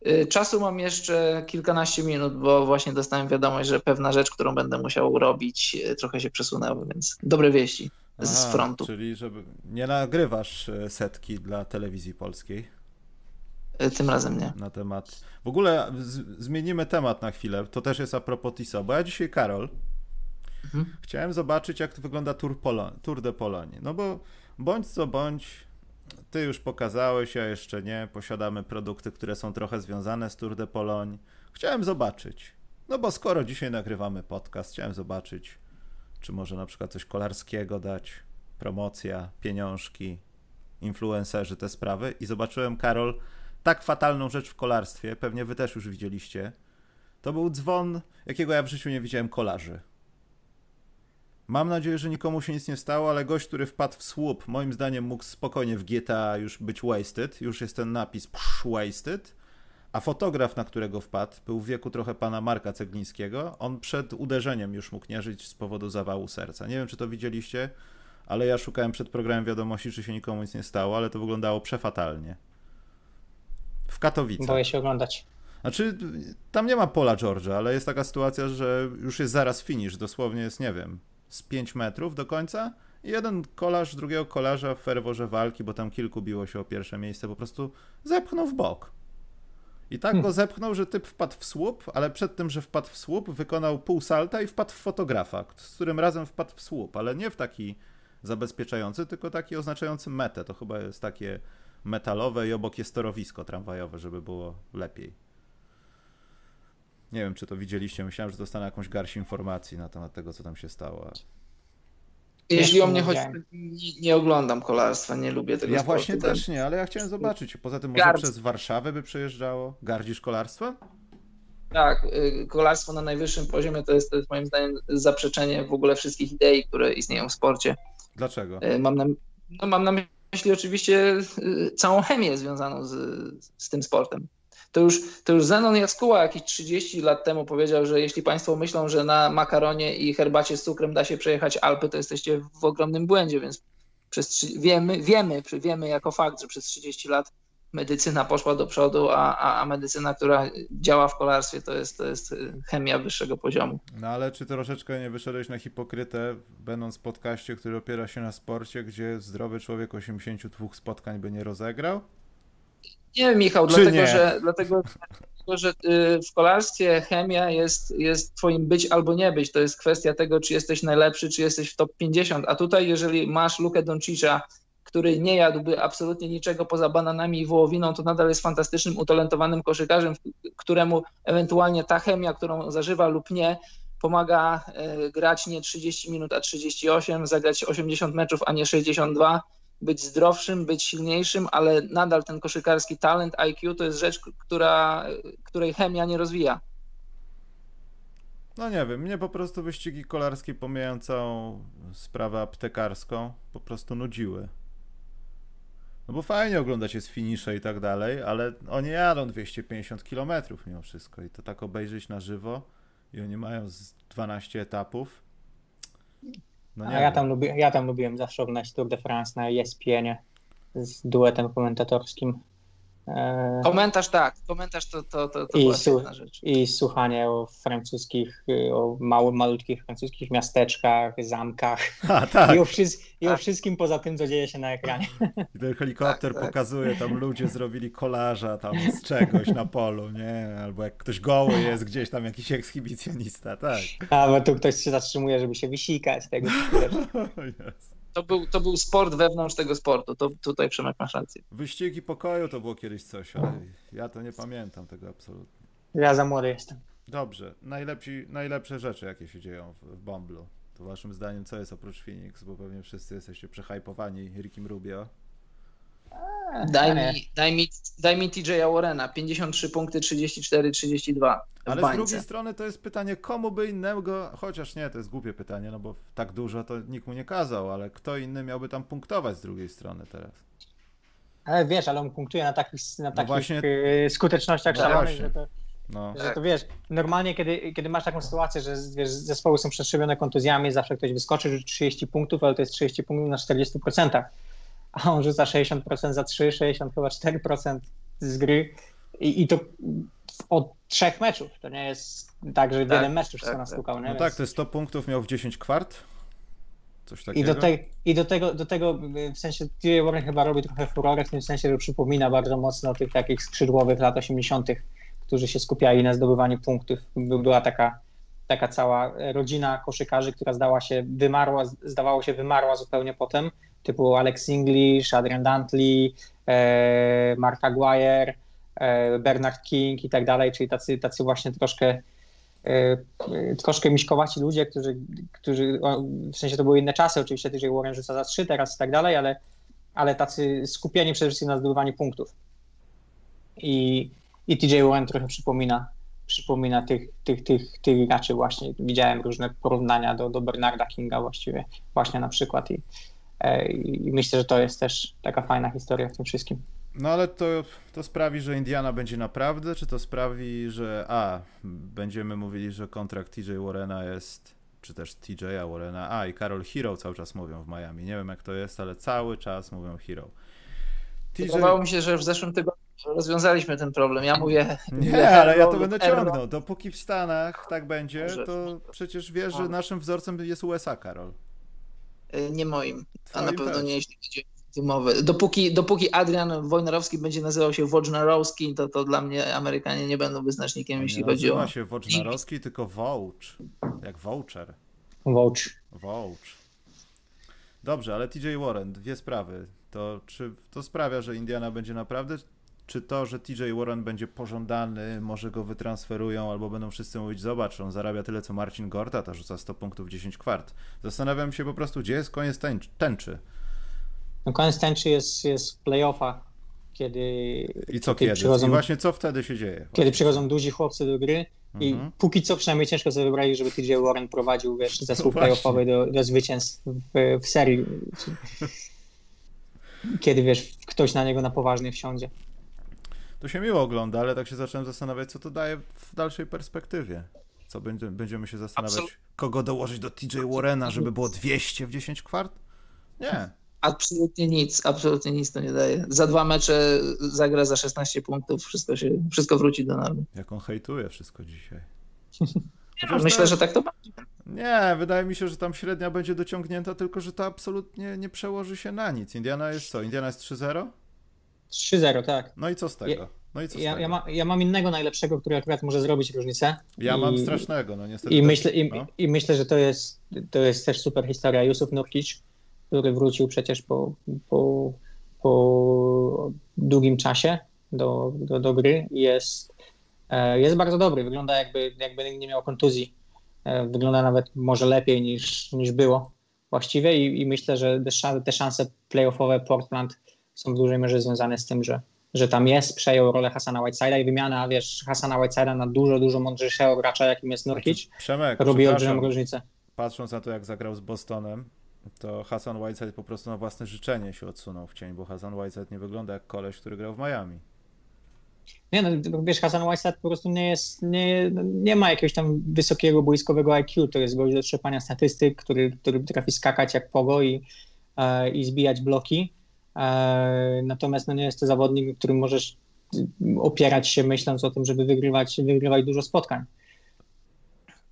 Y, czasu mam jeszcze kilkanaście minut, bo właśnie dostałem wiadomość, że pewna rzecz, którą będę musiał robić, y, trochę się przesunęła, więc dobre wieści. z Aha, frontu. Czyli żeby nie nagrywasz e, setki dla telewizji polskiej Tym razem nie. na temat. W ogóle z, zmienimy temat na chwilę. To też jest a propos Tisa, bo ja dzisiaj, Karol, Mhm. chciałem zobaczyć, jak to wygląda Tour, Polo- Tour de Pologne. No bo bądź co bądź, ty już pokazałeś, ja jeszcze nie. Posiadamy produkty, które są trochę związane z Tour de Pologne. Chciałem zobaczyć. No bo skoro dzisiaj nagrywamy podcast, chciałem zobaczyć, czy może na przykład coś kolarskiego dać, promocja, pieniążki, influencerzy, te sprawy. I zobaczyłem, Karol, tak fatalną rzecz w kolarstwie, pewnie wy też już widzieliście. To był dzwon, jakiego ja w życiu nie widziałem kolarzy. Mam nadzieję, że nikomu się nic nie stało, ale gość, który wpadł w słup, moim zdaniem mógł spokojnie w GTA już być wasted. Już jest ten napis psz, wasted. A fotograf, na którego wpadł, był w wieku trochę pana Marka Ceglińskiego. On przed uderzeniem już mógł nie żyć z powodu zawału serca. Nie wiem, czy to widzieliście, ale ja szukałem przed programem wiadomości, czy się nikomu nic nie stało, ale to wyglądało przefatalnie. W Katowicach. Boję się oglądać. Znaczy, tam nie ma pola George'a, ale jest taka sytuacja, że już jest zaraz finish, dosłownie jest, nie wiem, z 5 metrów do końca i jeden kolarz drugiego kolarza w ferworze walki, bo tam kilku biło się o pierwsze miejsce, po prostu zepchnął w bok. I tak go zepchnął, że typ wpadł w słup, ale przed tym, że wpadł w słup, wykonał pół salta i wpadł w fotografa, z którym razem wpadł w słup, ale nie w taki zabezpieczający, tylko taki oznaczający metę. To chyba jest takie metalowe i obok jest torowisko tramwajowe, żeby było lepiej. Nie wiem, czy to widzieliście. Myślałem, że dostanę jakąś garść informacji na temat tego, co tam się stało. Jeśli o mnie nie chodzi, nie, nie oglądam kolarstwa, nie lubię tego Ja sportu. właśnie też nie, ale ja chciałem zobaczyć. Poza tym może przez Warszawę by przejeżdżało. Gardzisz kolarstwem? Tak, y, kolarstwo na najwyższym poziomie to jest, to jest moim zdaniem zaprzeczenie w ogóle wszystkich idei, które istnieją w sporcie. Dlaczego? Y, Mam na, no mam na myśli oczywiście y, całą chemię związaną z, z tym sportem. To już, to już Zenon Jaskuła jakieś 30 lat temu powiedział, że jeśli Państwo myślą, że na makaronie i herbacie z cukrem da się przejechać Alpy, to jesteście w ogromnym błędzie, więc przez, wiemy, wiemy, wiemy jako fakt, że przez 30 lat medycyna poszła do przodu, a, a, a medycyna, która działa w kolarstwie, to jest, to jest y, chemia wyższego poziomu. No ale czy troszeczkę nie wyszedłeś na hipokrytę, będąc w podcaście, który opiera się na sporcie, gdzie zdrowy człowiek 82 spotkań by nie rozegrał? Nie Michał, Czy dlatego nie? że, dlatego, dlatego, że y, w kolarstwie chemia jest, jest twoim być albo nie być. To jest kwestia tego, czy jesteś najlepszy, czy jesteś w top 50. A tutaj, jeżeli masz Lukę Doncicza, który nie jadłby absolutnie niczego poza bananami i wołowiną, to nadal jest fantastycznym, utalentowanym koszykarzem, któremu ewentualnie ta chemia, którą zażywa lub nie, pomaga y, grać nie 30 minut, a 38, zagrać 80 meczów, a nie 62 być zdrowszym, być silniejszym, ale nadal ten koszykarski talent, IQ to jest rzecz, która, której chemia nie rozwija. No nie wiem, mnie po prostu wyścigi kolarskie, pomijając całą sprawę aptekarską, po prostu nudziły. No bo fajnie oglądać jest finisze i tak dalej, ale oni jadą 250 km mimo wszystko i to tak obejrzeć na żywo i oni mają z 12 etapów. No A nie ja wiem. tam, lubi, ja tam lubiłem zawsze oglądać Tour de France na ESPN-ie z duetem komentatorskim. E, Komentarz tak, komentarz to, to, to, to I była su- rzecz. I słuchanie o francuskich, y, o małych, malutkich francuskich miasteczkach, zamkach A, tak. i, o wszy- i o Tak. wszystkim poza tym, co dzieje się na ekranie. I ten helikopter Tak, tak. pokazuje, tam ludzie zrobili kolarza tam z czegoś na polu, nie? Albo jak ktoś goły jest gdzieś tam jakiś ekshibicjonista, tak. A bo tu ktoś się zatrzymuje, żeby się wysikać. Tego *laughs* Jezu. To był, to był sport wewnątrz tego sportu. To tutaj Przemek masz rację. Wyścigi pokoju to było kiedyś coś, ale ja to nie pamiętam tego absolutnie. Ja za młody jestem. Dobrze, najlepsi, najlepsze rzeczy jakie się dzieją w, w Bomblu. To waszym zdaniem co jest oprócz Phoenix, bo pewnie wszyscy jesteście przehypowani Rickim Rubio. Daj mi, daj mi, daj mi TJ Warrena, 53 punkty, 34, 32. w Ale z bańce. drugiej strony to jest pytanie, komu by innemu, chociaż nie, to jest głupie pytanie, no bo tak dużo to nikt mu nie kazał, ale kto inny miałby tam punktować z drugiej strony teraz? Ale wiesz, ale on punktuje na takich, na takich właśnie- y, skutecznościach No szalonych, że to, No, że to wiesz, normalnie kiedy, kiedy masz taką sytuację, że wiesz, zespoły są przestrzebione kontuzjami, zawsze ktoś wyskoczy, rzuci 30 punktów, ale to jest 30 punktów na 40%, a on rzuca 60% za 3, 60 chyba 4% z gry i, i to od trzech meczów, to nie jest tak, że Tak, wiele meczów tak, się tak. nastukał, nie? no Więc- tak, to jest 100 punktów miał w 10 kwart. Coś I takiego? do, te, I do tego, do tego w sensie TJ Warren chyba robi trochę furorę w tym sensie, że przypomina bardzo mocno tych takich skrzydłowych lat 80., którzy się skupiali na zdobywaniu punktów. By- Była taka, taka cała rodzina koszykarzy, która zdała się, wymarła, zdawało się wymarła zupełnie potem, typu Alex English, Adrian Dantley, e, Mark Aguirre, e, Bernard King i tak dalej, czyli tacy, tacy właśnie troszkę e, troszkę miśkowaci ludzie, którzy, którzy w sensie to były inne czasy, oczywiście TJ Warren rzuca za trzy teraz i tak dalej, ale, ale tacy skupieni przede wszystkim na zdobywaniu punktów. I, i TJ Warren trochę przypomina, przypomina tych, tych, tych, tych graczy właśnie. Widziałem różne porównania do, do Bernarda Kinga właściwie, właśnie na przykład i, e, i myślę, że to jest też taka fajna historia w tym wszystkim. No ale to, to sprawi, że Indiana będzie naprawdę, czy to sprawi, że a, będziemy mówili, że kontrakt TJ Warrena jest, czy też TJ'a Warrena, a i Karol Hero cały czas mówią w Miami. Nie wiem jak to jest, ale cały czas mówią Hero. TJ... Wydawało mi się, że w zeszłym tygodniu rozwiązaliśmy ten problem. Ja mówię. *laughs* Nie, *laughs* ale ja to będę ciągnął. Dopóki w Stanach tak będzie, to przecież wiesz, że naszym wzorcem jest USA, Karol. Y, Nie moim, a na pewno nie jeśli chodzi o wymowy. Dopóki, dopóki Adrian Wojnarowski będzie nazywał się Wojnarowski, to, to dla mnie Amerykanie nie będą wyznacznikiem, jeśli nie chodzi o. nazywa się Wojnarowski, tylko Vouch. Jak voucher. Vouch. Vouch. Dobrze, ale TJ Warren, dwie sprawy. To czy to sprawia, że Indiana będzie naprawdę, czy to, że TJ Warren będzie pożądany, może go wytransferują, albo będą wszyscy mówić, zobacz, on zarabia tyle co Marcin Gorta, to rzuca 100 punktów 10 kwart. Zastanawiam się po prostu, gdzie jest koniec tęcz- tęczy. No koniec tęczy jest, jest w playoffach, kiedy, I co kiedy kiedy? I właśnie co wtedy się dzieje? kiedy Właśnie. przychodzą duzi chłopcy do gry i Mhm. póki co przynajmniej ciężko sobie wyobrazić, żeby TJ Warren prowadził wiesz, zespół *laughs* No playoffowy do, do zwycięstw w, w serii. *laughs* Kiedy wiesz, ktoś na niego na poważnie wsiądzie. To się miło ogląda, ale tak się zacząłem zastanawiać, co to daje w dalszej perspektywie. Co będzie, będziemy się zastanawiać, Absolut- kogo dołożyć do TJ Warrena, żeby było 200 w 10 kwart? Nie. Absolutnie nic, absolutnie nic to nie daje. Za dwa mecze zagra za 16 punktów, wszystko, się, wszystko wróci do normy. Jak on hejtuje wszystko dzisiaj. *laughs* Myślę, że tak to będzie. Nie, wydaje mi się, że tam średnia będzie dociągnięta, tylko że to absolutnie nie przełoży się na nic. Indiana jest co? Indiana jest 3-0? 3-0, tak. No i co z tego? No i co Ja, ja, ma, ja mam innego najlepszego, który akurat może zrobić różnicę. Ja I- mam strasznego, no niestety. I też- myślę, i, no. I myślę, że to jest, to jest też super historia. Jusuf Nurkic, który wrócił przecież po, po, po długim czasie do, do, do gry, jest, e, jest bardzo dobry. Wygląda jakby, jakby nie miał kontuzji. E, Wygląda nawet może lepiej niż, niż było właściwie i, i myślę, że te szanse playoffowe Portland są w dużej mierze związane z tym, że, że tam jest, przejął rolę Hasana Whiteside'a i wymiana, wiesz, Hasana Whiteside'a na dużo, dużo mądrzejszego gracza, jakim jest Nurkic, Znaczy, Przemek, robi olbrzymią różnicę. patrząc na to, jak zagrał z Bostonem, to Hassan Whiteside po prostu na własne życzenie się odsunął w cień, bo Hassan Whiteside nie wygląda jak koleś, który grał w Miami. Nie no, wiesz, Hasan Whiteside po prostu nie jest, nie, nie ma jakiegoś tam wysokiego boiskowego IQ, to jest gość do trzepania statystyk, który, który potrafi skakać jak pogo i, e, i zbijać bloki, natomiast no nie jest to zawodnik, którym możesz opierać się myśląc o tym, żeby wygrywać, wygrywać dużo spotkań.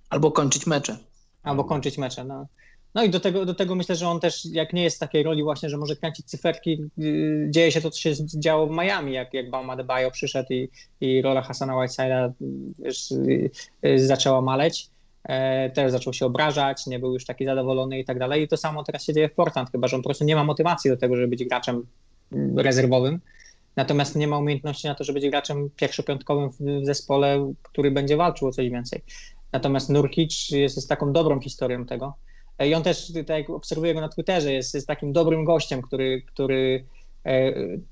Albo kończyć mecze. Albo kończyć mecze. No, no i do tego, do tego myślę, że on też, jak nie jest w takiej roli właśnie, że może kręcić cyferki, yy, dzieje się to, co się działo w Miami, jak, jak Bam Adebayo przyszedł i, i rola Hassana Whiteside'a yy, zaczęła maleć. E, Teraz zaczął się obrażać, nie był już taki zadowolony i tak dalej. I to samo teraz się dzieje w Portland, chyba że on po prostu nie ma motywacji do tego, żeby być graczem rezerwowym. Natomiast nie ma umiejętności na to, żeby być graczem pierwszopiątkowym w zespole, który będzie walczył o coś więcej. Natomiast Nurkic jest, jest taką dobrą historią tego. E, I on też, tak jak obserwuję go na Twitterze, jest, jest takim dobrym gościem, który, który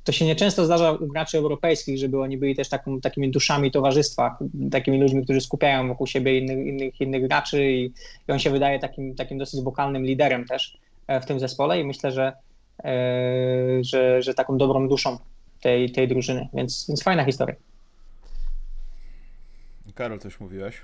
to się nieczęsto zdarza u graczy europejskich, żeby oni byli też taką, takimi duszami towarzystwa, takimi ludźmi, którzy skupiają wokół siebie innych, innych, innych graczy i, i on się wydaje takim, takim dosyć wokalnym liderem też e, w tym zespole i myślę, że, e, że, że taką dobrą duszą tej, tej drużyny, więc, więc fajna historia. Karol, coś mówiłeś?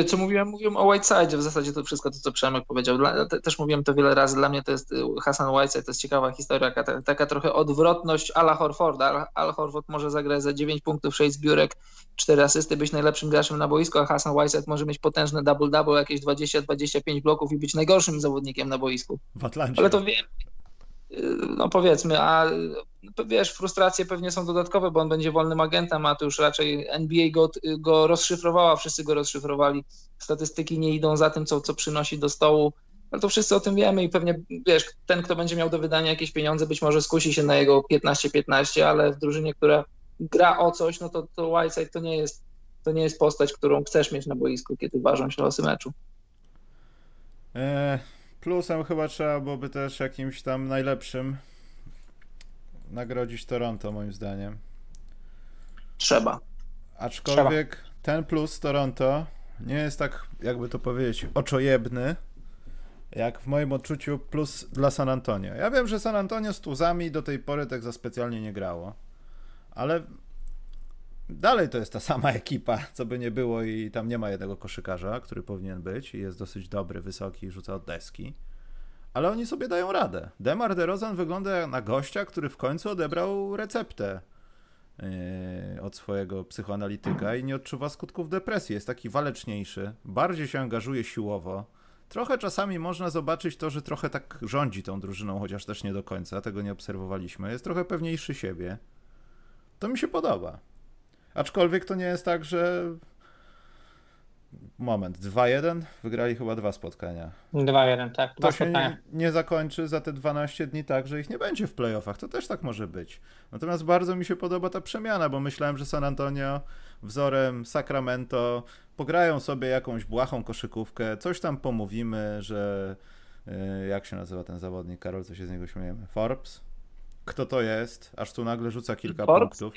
Y, co mówiłem? Mówiłem o Whiteside, w zasadzie to wszystko to, co Przemek powiedział. Dla, te, też mówiłem to wiele razy. Dla mnie to jest y, Hassan Whiteside, to jest ciekawa historia, taka, taka trochę odwrotność Ala Horforda. Al, Al Horford może zagrać za 9 punktów, 6 zbiórek, 4 asysty, być najlepszym graczem na boisku, a Hassan Whiteside może mieć potężne double-double, jakieś 20-25 bloków i być najgorszym zawodnikiem na boisku. W Atlancie. Ale to wiem, no powiedzmy, a wiesz, frustracje pewnie są dodatkowe, bo on będzie wolnym agentem, a to już raczej NBA go, go rozszyfrowała, wszyscy go rozszyfrowali. Statystyki nie idą za tym, co, co przynosi do stołu, ale to wszyscy o tym wiemy i pewnie, wiesz, ten, kto będzie miał do wydania jakieś pieniądze, być może skusi się na jego 15-15, ale w drużynie, która gra o coś, no to, to Whiteside to nie jest to nie jest postać, którą chcesz mieć na boisku, kiedy ważą się losy meczu. Eee, Plusem chyba trzeba byłoby też jakimś tam najlepszym nagrodzić Toronto, moim zdaniem. Trzeba. Aczkolwiek Trzeba. ten plus Toronto nie jest tak, jakby to powiedzieć, oczojebny, jak w moim odczuciu plus dla San Antonio. Ja wiem, że San Antonio z tuzami do tej pory tak za specjalnie nie grało, ale dalej to jest ta sama ekipa, co by nie było i tam nie ma jednego koszykarza, który powinien być i jest dosyć dobry, wysoki, rzuca od deski. Ale oni sobie dają radę. Demar DeRozan wygląda na gościa, który w końcu odebrał receptę yy, od swojego psychoanalityka i nie odczuwa skutków depresji. Jest taki waleczniejszy, bardziej się angażuje siłowo. Trochę czasami można zobaczyć to, że trochę tak rządzi tą drużyną, chociaż też nie do końca, tego nie obserwowaliśmy. Jest trochę pewniejszy siebie. To mi się podoba. Aczkolwiek to nie jest tak, że. Moment, 2-1? Wygrali chyba dwa spotkania. 2-1, tak. Dwa to się nie, nie, zakończy za te 12 dni tak, że ich nie będzie w playoffach. To też tak może być. Natomiast bardzo mi się podoba ta przemiana, bo myślałem, że San Antonio wzorem Sacramento pograją sobie jakąś błahą koszykówkę, coś tam pomówimy, że y, jak się nazywa ten zawodnik, Karol, co się z niego śmiejemy? Forbes? Kto to jest? Aż tu nagle rzuca kilka Forbes? punktów.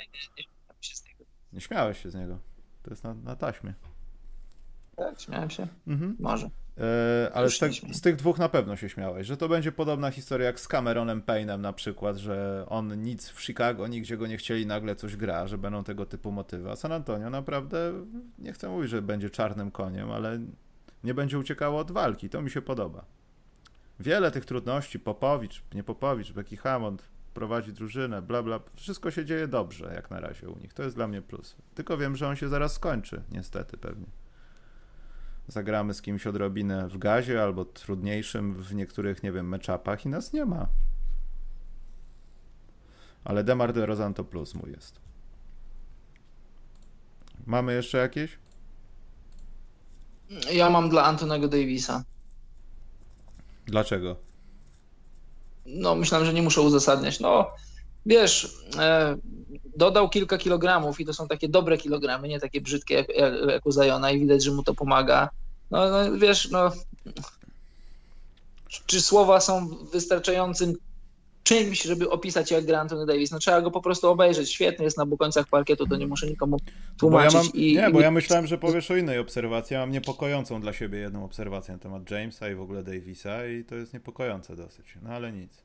Nie śmiałeś się z niego. To jest na, na taśmie. Tak, śmiałem się. Mhm. Może. E, ale z, te, z, tych dwóch na pewno się śmiałeś, że to będzie podobna historia jak z Cameronem Payne'em na przykład, że on nic w Chicago, nigdzie go nie chcieli, nagle coś gra, że będą tego typu motywy. A San Antonio naprawdę, nie chcę mówić, że będzie czarnym koniem, ale nie będzie uciekało od walki. To mi się podoba. Wiele tych trudności, Popowicz, nie Popowicz, Becky Hammond, prowadzi drużynę, bla bla. Wszystko się dzieje dobrze jak na razie u nich. To jest dla mnie plus. Tylko wiem, że on się zaraz skończy, niestety pewnie. Zagramy z kimś odrobinę w gazie albo trudniejszym w niektórych, nie wiem, meczapach i nas nie ma. Ale Demar DeRozan to plus mój jest. Mamy jeszcze jakieś? Ja mam dla Antonego Davisa. Dlaczego? No myślałem, że nie muszę uzasadniać. No wiesz, e, dodał kilka kilogramów i to są takie dobre kilogramy, nie takie brzydkie jak, jak u Zajona i widać, że mu to pomaga. No, no wiesz, no czy słowa są wystarczającym czymś, żeby opisać jak gra Anthony Davis. No trzeba go po prostu obejrzeć. Świetny jest na bukońcach parkietu, to nie muszę nikomu tłumaczyć. Bo ja mam, i, nie, bo ja myślałem, że powiesz o innej obserwacji. Ja mam niepokojącą dla siebie jedną obserwację na temat Jamesa i w ogóle Davisa i to jest niepokojące dosyć. No ale nic.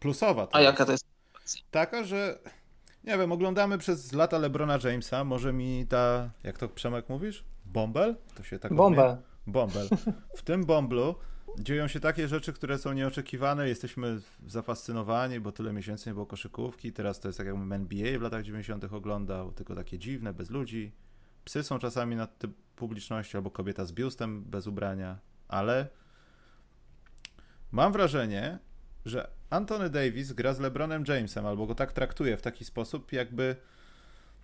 Plusowa. To A jaka to jest? Taka, że nie wiem, oglądamy przez lata Lebrona Jamesa, może mi ta, jak to Przemek mówisz? Bombel? To się tak Bombel. Bombel. W tym bomblu dzieją się takie rzeczy, które są nieoczekiwane. Jesteśmy zafascynowani, bo tyle miesięcy nie było koszykówki. Teraz to jest tak jakbym NBA w latach 90. oglądał, tylko takie dziwne, bez ludzi. Psy są czasami na publiczności, albo kobieta z biustem bez ubrania, ale mam wrażenie, że Anthony Davis gra z LeBronem Jamesem, albo go tak traktuje w taki sposób, jakby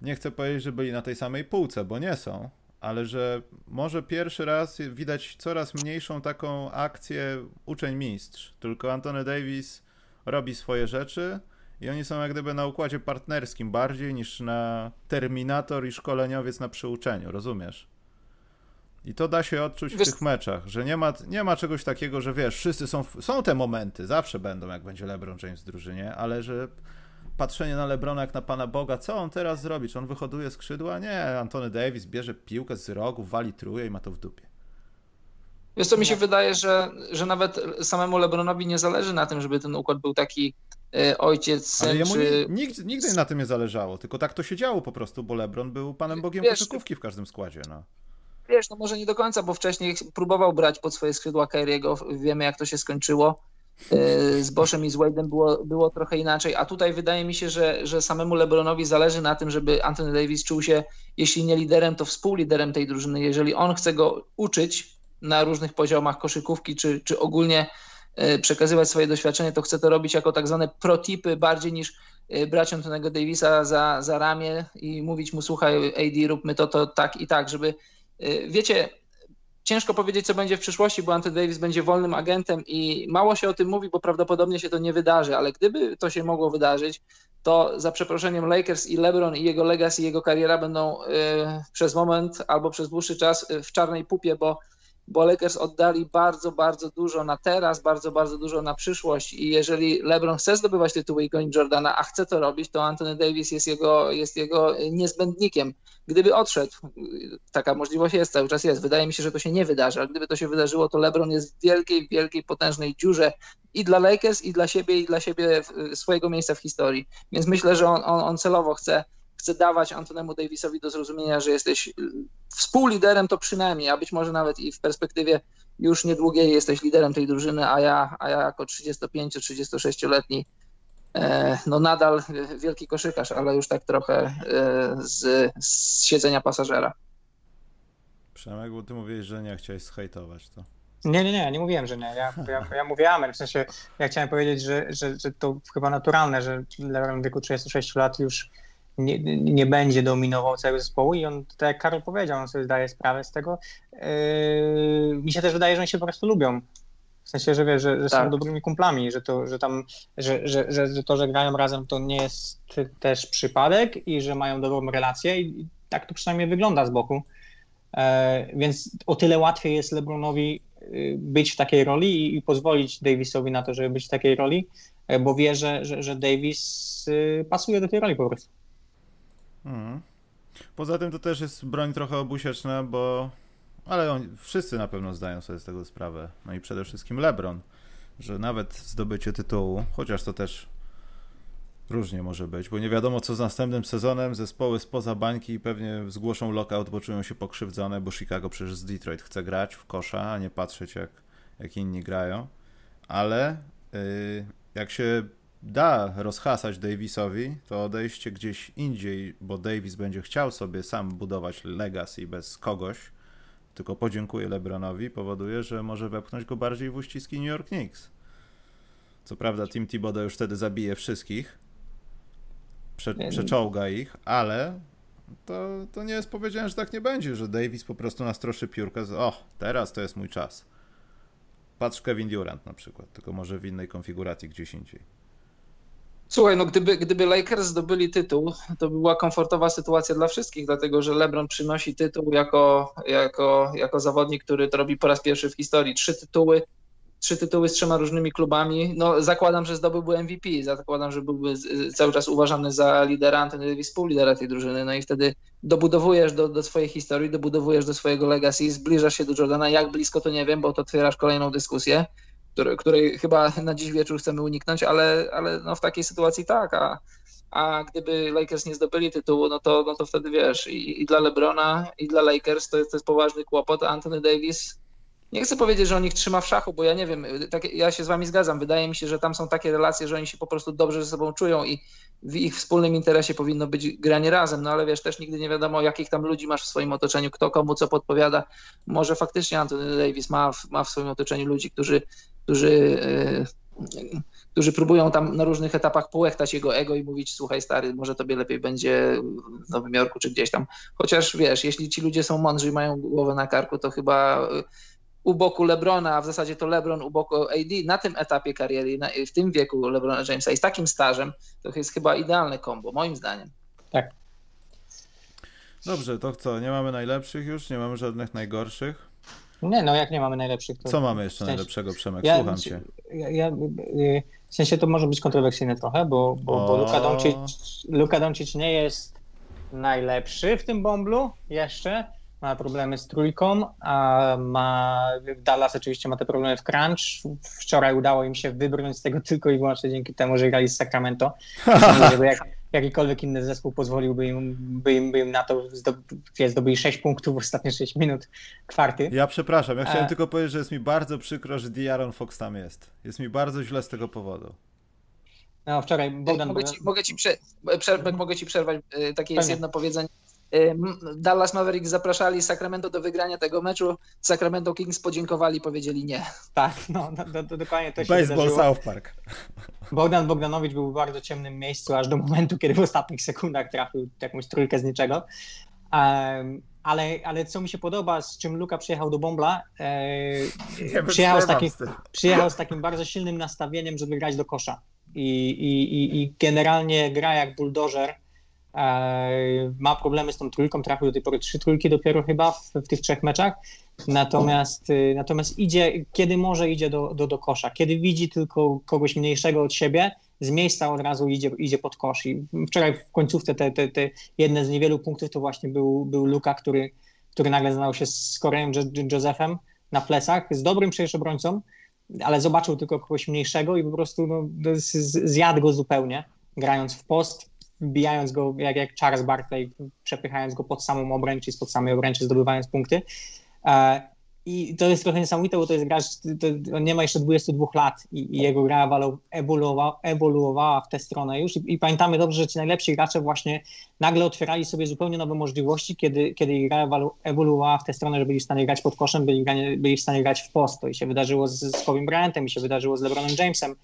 nie chcę powiedzieć, że byli na tej samej półce, bo nie są, ale że może pierwszy raz widać coraz mniejszą taką akcję uczeń-mistrz, tylko Antony Davis robi swoje rzeczy i oni są jak gdyby na układzie partnerskim bardziej niż na terminator i szkoleniowiec na przyuczeniu, rozumiesz? I to da się odczuć w tych meczach, że nie ma, nie ma czegoś takiego, że wiesz, wszyscy są, są te momenty, zawsze będą, jak będzie LeBron James w drużynie, ale że patrzenie na Lebrona jak na Pana Boga, co on teraz zrobi? Czy on wyhoduje skrzydła? Nie, Antony Davis bierze piłkę z rogu, wali truje i ma to w dupie. Wiesz co, mi się wydaje, że, że nawet samemu Lebronowi nie zależy na tym, żeby ten układ był taki e, ojciec, Ale jemu czy... nigdy, nigdy na tym nie zależało, tylko tak to się działo po prostu, bo Lebron był Panem Bogiem Wiesz, koszykówki w każdym składzie. No. wiesz, no może nie do końca, bo wcześniej próbował brać pod swoje skrzydła Kyriego, wiemy jak to się skończyło. Y, z Boszem i z Wade'em było, było trochę inaczej, a tutaj wydaje mi się, że, że samemu LeBronowi zależy na tym, żeby Anthony Davis czuł się, jeśli nie liderem, to współliderem tej drużyny. Jeżeli on chce go uczyć na różnych poziomach koszykówki, czy, czy ogólnie y, przekazywać swoje doświadczenie, to chce to robić jako tak zwane protipy bardziej niż y, brać Antonego Davisa za, za ramię i mówić mu, słuchaj AD, róbmy to, to tak i tak, żeby, wiecie, ciężko powiedzieć, co będzie w przyszłości, bo Anthony Davis będzie wolnym agentem i mało się o tym mówi, bo prawdopodobnie się to nie wydarzy, ale gdyby to się mogło wydarzyć, to za przeproszeniem Lakers i LeBron i jego legacy, jego kariera będą y, przez moment albo przez dłuższy czas y, w czarnej pupie, bo bo Lakers oddali bardzo, bardzo dużo na teraz, bardzo, bardzo dużo na przyszłość i jeżeli LeBron chce zdobywać tytuły i gonić Jordana, a chce to robić, to Anthony Davis jest jego, jest jego niezbędnikiem. Gdyby odszedł, taka możliwość jest, cały czas jest, wydaje mi się, że to się nie wydarzy, ale gdyby to się wydarzyło, to LeBron jest w wielkiej, wielkiej, potężnej dziurze i dla Lakers, i dla siebie, i dla siebie swojego miejsca w historii. Więc myślę, że on, on, on celowo chce chce dawać Antonemu Davisowi do zrozumienia, że jesteś y, współliderem to przynajmniej, a być może nawet i w perspektywie już niedługiej jesteś liderem tej drużyny, a ja, a ja jako 35-36-letni e, no nadal wielki koszykarz, ale już tak trochę e, z, z siedzenia pasażera. Przemek, bo ty mówiłeś, że nie chciałeś zhejtować to. Nie, nie, nie, nie mówiłem, że nie. Ja, ja, ja mówiłem, w sensie ja chciałem powiedzieć, że, że, że to chyba naturalne, że w wieku 36 lat już nie, nie będzie dominował całego zespołu i on, tak jak Karol powiedział, on sobie zdaje sprawę z tego. Yy, mi się też wydaje, że oni się po prostu lubią. W sensie, że wiesz, że, że tak. są dobrymi kumplami, że to, że tam, że, że, że, to, że grają razem, to nie jest też przypadek i że mają dobrą relację i, i tak to przynajmniej wygląda z boku. E, więc o tyle łatwiej jest LeBronowi y, być w takiej roli i, i, pozwolić Davisowi na to, żeby być w takiej roli, e, bo wie, że, że, że Davis y, pasuje do tej roli po prostu. Mhm. Poza tym to też jest broń trochę obusieczna, bo. Ale on, wszyscy na pewno zdają sobie z tego sprawę. No i przede wszystkim LeBron, że nawet zdobycie tytułu, chociaż to też różnie może być, bo nie wiadomo co z następnym sezonem. Zespoły spoza bańki pewnie zgłoszą lockout, bo czują się pokrzywdzone, bo Chicago przecież z Detroit chce grać w kosza, a nie patrzeć jak, jak inni grają. Ale yy, jak się da rozhasać Davisowi, to odejście gdzieś indziej, bo Davis będzie chciał sobie sam budować legacy bez kogoś, tylko podziękuję LeBronowi, powoduje, że może wepchnąć go bardziej w uściski New York Knicks. Co prawda Tim Thibodeau już wtedy zabije wszystkich, prze, przeczołga ich, ale to, to nie jest powiedziane, że tak nie będzie, że Davis po prostu nastroszy piórkę, z, o, teraz to jest mój czas. Patrz Kevin Durant na przykład, tylko może w innej konfiguracji gdzieś indziej. Słuchaj, no gdyby, gdyby Lakers zdobyli tytuł, to by była komfortowa sytuacja dla wszystkich, dlatego że LeBron przynosi tytuł jako, jako, jako zawodnik, który to robi po raz pierwszy w historii. Trzy tytuły, trzy tytuły z trzema różnymi klubami. No zakładam, że zdobyłby MVP, zakładam, że byłby cały czas uważany za lidera Anthony współlidera tej drużyny, no i wtedy dobudowujesz do, do swojej historii, dobudowujesz do swojego legacy, zbliżasz się do Jordana, jak blisko to nie wiem, bo to otwierasz kolejną dyskusję której chyba na dziś wieczór chcemy uniknąć, ale, ale no w takiej sytuacji tak, a, a gdyby Lakers nie zdobyli tytułu, no to, no to wtedy wiesz, i, i dla LeBrona, i dla Lakers to jest, to jest poważny kłopot, Anthony Davis nie chcę powiedzieć, że on ich trzyma w szachu, bo ja nie wiem, tak, ja się z wami zgadzam. Wydaje mi się, że tam są takie relacje, że oni się po prostu dobrze ze sobą czują i w ich wspólnym interesie powinno być granie razem. No ale wiesz, też nigdy nie wiadomo, jakich tam ludzi masz w swoim otoczeniu, kto komu co podpowiada. Może faktycznie Anthony Davis ma w, ma w swoim otoczeniu ludzi, którzy, którzy, yy, którzy próbują tam na różnych etapach połechtać jego ego i mówić, słuchaj stary, może tobie lepiej będzie w Nowym Jorku czy gdzieś tam. Chociaż wiesz, jeśli ci ludzie są mądrzy i mają głowę na karku, to chyba u boku Lebrona, a w zasadzie to Lebron u boku AD na tym etapie kariery, na, w tym wieku Lebrona Jamesa i z takim stażem, to jest chyba idealne kombo, moim zdaniem. Tak. Dobrze, to co? Nie mamy najlepszych już? Nie mamy żadnych najgorszych? Nie, no jak nie mamy najlepszych, to... Co mamy jeszcze w sensie... najlepszego, Przemek? Ja, Słucham cię. Ja, ja, w sensie to może być kontrowersyjne trochę, bo, bo, bo Luka, Doncic, Luka Doncic nie jest najlepszy w tym bomblu jeszcze, ma problemy z trójką, a ma Dallas oczywiście ma te problemy w crunch. Wczoraj udało im się wybrnąć z tego tylko i wyłącznie dzięki temu, że grali z Sacramento. *laughs* żeby jak, jakikolwiek inny zespół pozwoliłby im, by im, by im na to zdobyli 6 punktów w ostatnie 6 minut kwarty. Ja przepraszam, ja chciałem A... tylko powiedzieć, że jest mi bardzo przykro, że Diaron Fox tam jest. Jest mi bardzo źle z tego powodu. No, wczoraj Bogdan... Mogę ci, mogę ci, prze, prze, mogę ci przerwać, e, takie jest jedno powiedzenie. Dallas Mavericks zapraszali Sacramento do wygrania tego meczu. Sacramento Kings podziękowali, powiedzieli nie. Tak, no, do, do, dokładnie to się Baseball wydarzyło. South Park. Bogdan Bogdanowicz był w bardzo ciemnym miejscu aż do momentu, kiedy w ostatnich sekundach trafił jakąś trójkę z niczego. Um, ale, ale co mi się podoba, z czym Luka przyjechał do Bombla, e, przyjechał, z takim, przyjechał z takim bardzo silnym nastawieniem, żeby grać do kosza. I, i, i generalnie gra jak buldożer. E, ma problemy z tą trójką, trafił do tej pory trzy trójki dopiero chyba w, w tych trzech meczach. Natomiast, y, natomiast idzie, kiedy może, idzie do, do, do kosza. Kiedy widzi tylko kogoś mniejszego od siebie, z miejsca od razu idzie, idzie pod kosz. I wczoraj w końcówce te, te, te jedne z niewielu punktów to właśnie był, był Luka, który, który nagle znał się z Koreem Josephem na plecach, z dobrym przecież obrońcą, ale zobaczył tylko kogoś mniejszego i po prostu no, zjadł go zupełnie, grając w post, wbijając go jak, jak Charles Barkley, przepychając go pod samą obręcz i spod samej obręczy, zdobywając punkty. E, I to jest trochę niesamowite, bo to jest gracz, to, on nie ma jeszcze 22 lat i, i jego gra ewoluowała, ewoluowała w tę stronę już. I, I, pamiętamy dobrze, że ci najlepsi gracze właśnie nagle otwierali sobie zupełnie nowe możliwości, kiedy, kiedy ich gra ewoluowała w tę stronę, że byli w stanie grać pod koszem, byli, byli w stanie grać w post. To i się wydarzyło z, z Kobe Bryantem, i się wydarzyło z LeBronem Jamesem.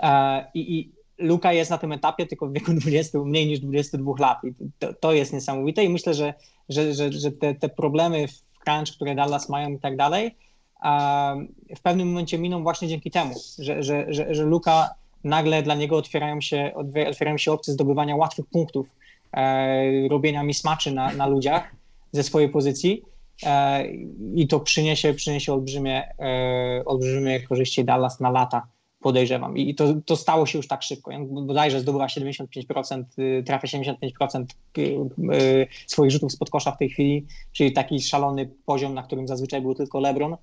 E, I, i Luka jest na tym etapie tylko w wieku *laughs* 20, mniej niż 22 lat. I to, to jest niesamowite. I myślę, że, że, że, że te, te problemy w crunch, które Dallas mają i tak dalej, w pewnym momencie miną właśnie dzięki temu, że, że, że, że Luka nagle dla niego otwierają się, otwierają się opcje zdobywania łatwych punktów, e, robienia mismatchy na, na ludziach ze swojej pozycji. E, i to przyniesie, przyniesie olbrzymie, e, olbrzymie korzyści Dallas na lata podejrzewam. I to, to stało się już tak szybko. Bodajże zdobywa 75%, y, trafia 75% y, y, swoich rzutów spod kosza w tej chwili, czyli taki szalony poziom, na którym zazwyczaj był tylko LeBron.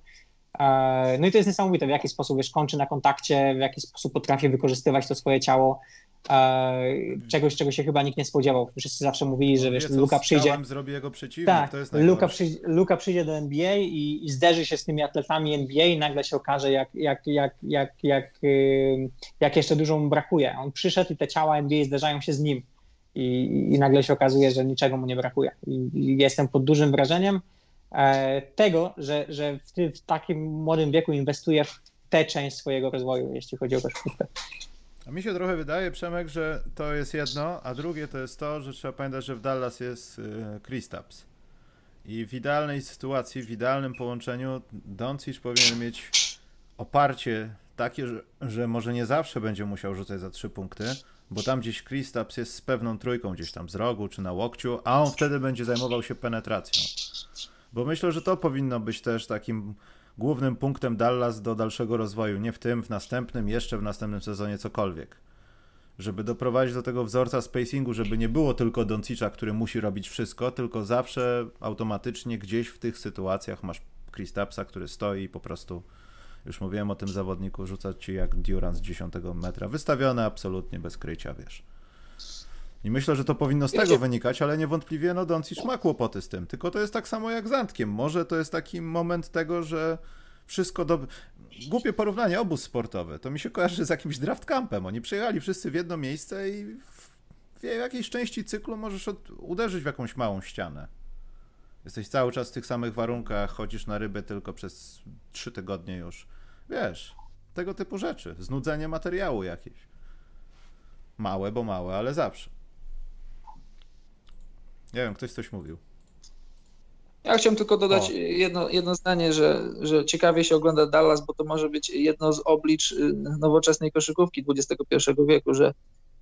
E, no i to jest niesamowite, w jaki sposób wiesz, kończy na kontakcie, w jaki sposób potrafi wykorzystywać to swoje ciało. E, czegoś, czego się chyba nikt nie spodziewał. Wszyscy zawsze mówili, że wiesz, Luka przyjdzie. zrobi jego przeciwnik, tak, to jest Luka, przyjdzie, Luka przyjdzie do NBA i, i, zderzy się z tymi atletami NBA i nagle się okaże, jak, jak, jak, jak, jak, jak jeszcze dużo mu brakuje. On przyszedł i te ciała NBA zderzają się z nim. I, i nagle się okazuje, że niczego mu nie brakuje. I, i jestem pod dużym wrażeniem tego, że, że w, w takim młodym wieku inwestuje w tę część swojego rozwoju, jeśli chodzi o koszykówkę. A mi się trochę wydaje, Przemek, że to jest jedno, a drugie to jest to, że trzeba pamiętać, że w Dallas jest Kristaps. Y, I w idealnej sytuacji, w idealnym połączeniu Doncic powinien mieć oparcie takie, że, że może nie zawsze będzie musiał rzucać za trzy punkty, bo tam gdzieś Kristaps jest z pewną trójką gdzieś tam z rogu czy na łokciu, a on wtedy będzie zajmował się penetracją. Bo myślę, że to powinno być też takim głównym punktem Dallas do dalszego rozwoju. Nie w tym, w następnym, jeszcze w następnym sezonie cokolwiek. Żeby doprowadzić do tego wzorca spacingu, żeby nie było tylko Doncicza, który musi robić wszystko, tylko zawsze automatycznie gdzieś w tych sytuacjach masz Kristapsa, który stoi i po prostu, już mówiłem o tym zawodniku, rzuca ci jak Durant z 10 metra. Wystawione absolutnie bez krycia, wiesz. I myślę, że to powinno z tego wynikać, ale niewątpliwie no Doncic ma kłopoty z tym. Tylko to jest tak samo jak z Antkiem. Może to jest taki moment tego, że wszystko do... Głupie porównanie, obóz sportowy. To mi się kojarzy z jakimś draft campem. Oni przyjechali wszyscy w jedno miejsce i w jakiejś części cyklu możesz od... uderzyć w jakąś małą ścianę. Jesteś cały czas w tych samych warunkach, chodzisz na rybę tylko przez trzy tygodnie już. Wiesz, tego typu rzeczy. Znudzenie materiału jakieś. Małe, bo małe, ale zawsze. Nie wiem, ktoś coś mówił. Ja chciałem tylko dodać jedno, jedno zdanie, że, że ciekawie się ogląda Dallas, bo to może być jedno z oblicz y, nowoczesnej koszykówki XXI wieku, że,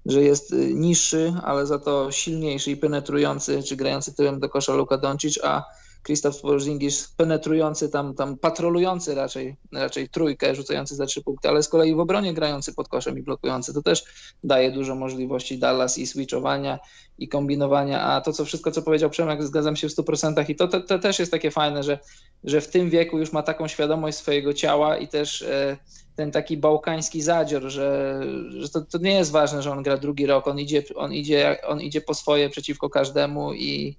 że jest y, niższy, ale za to silniejszy i penetrujący, czy grający tyłem do kosza Luka Doncic, a Krzysztof Porzingis penetrujący tam, tam patrolujący raczej, raczej trójkę, rzucający za trzy punkty, ale z kolei w obronie grający pod koszem i blokujący, to też daje dużo możliwości Dallas i switchowania i kombinowania, a to co wszystko, co powiedział Przemek, zgadzam się w 100% i to, to, to też jest takie fajne, że, że w tym wieku już ma taką świadomość swojego ciała i też e, ten taki bałkański zadzior, że, że to, to, nie jest ważne, że on gra drugi rok, on idzie, on idzie, on idzie po swoje przeciwko każdemu i,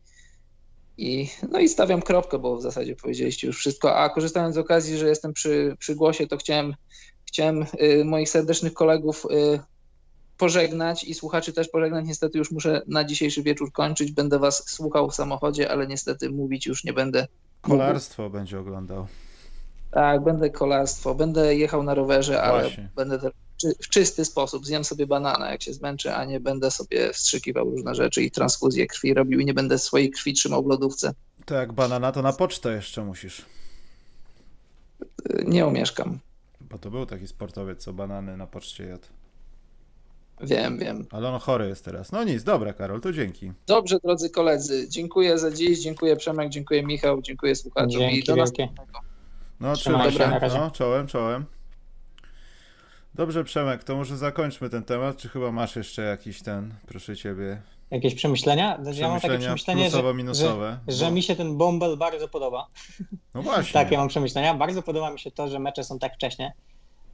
i, no i stawiam kropkę, bo w zasadzie powiedzieliście już wszystko. A korzystając z okazji, że jestem przy, przy głosie, to chciałem, chciałem y, moich serdecznych kolegów y, pożegnać i słuchaczy też pożegnać. Niestety już muszę na dzisiejszy wieczór kończyć. Będę was słuchał w samochodzie, ale niestety mówić już nie będę. Kolarstwo mógł. będzie oglądał. Tak, będę kolarstwo, będę jechał na rowerze, ale będę w czysty sposób. Zjem sobie banana, jak się zmęczę, a nie będę sobie wstrzykiwał różne rzeczy i transfuzję krwi robił i nie będę swojej krwi trzymał w lodówce. To jak banana, to na pocztę jeszcze musisz. Nie umieszkam. Bo to był taki sportowiec, co banany na poczcie jadł. Wiem, wiem. Ale on chory jest teraz. No nic, dobra Karol, to dzięki. Dobrze, drodzy koledzy. Dziękuję za dziś, dziękuję Przemek, dziękuję Michał, dziękuję słuchaczom Dzięki i do następnego. No, trzymaj się. No, czołem, czołem. Dobrze, Przemek, to może zakończmy ten temat. Czy chyba masz jeszcze jakiś ten, proszę ciebie. Jakieś przemyślenia? Ja mam takie przemyślenie, że, minusowe, że, że mi się ten Bumble bardzo podoba. No właśnie. *laughs* Takie mam przemyślenia. Bardzo podoba mi się to, że mecze są tak wcześnie.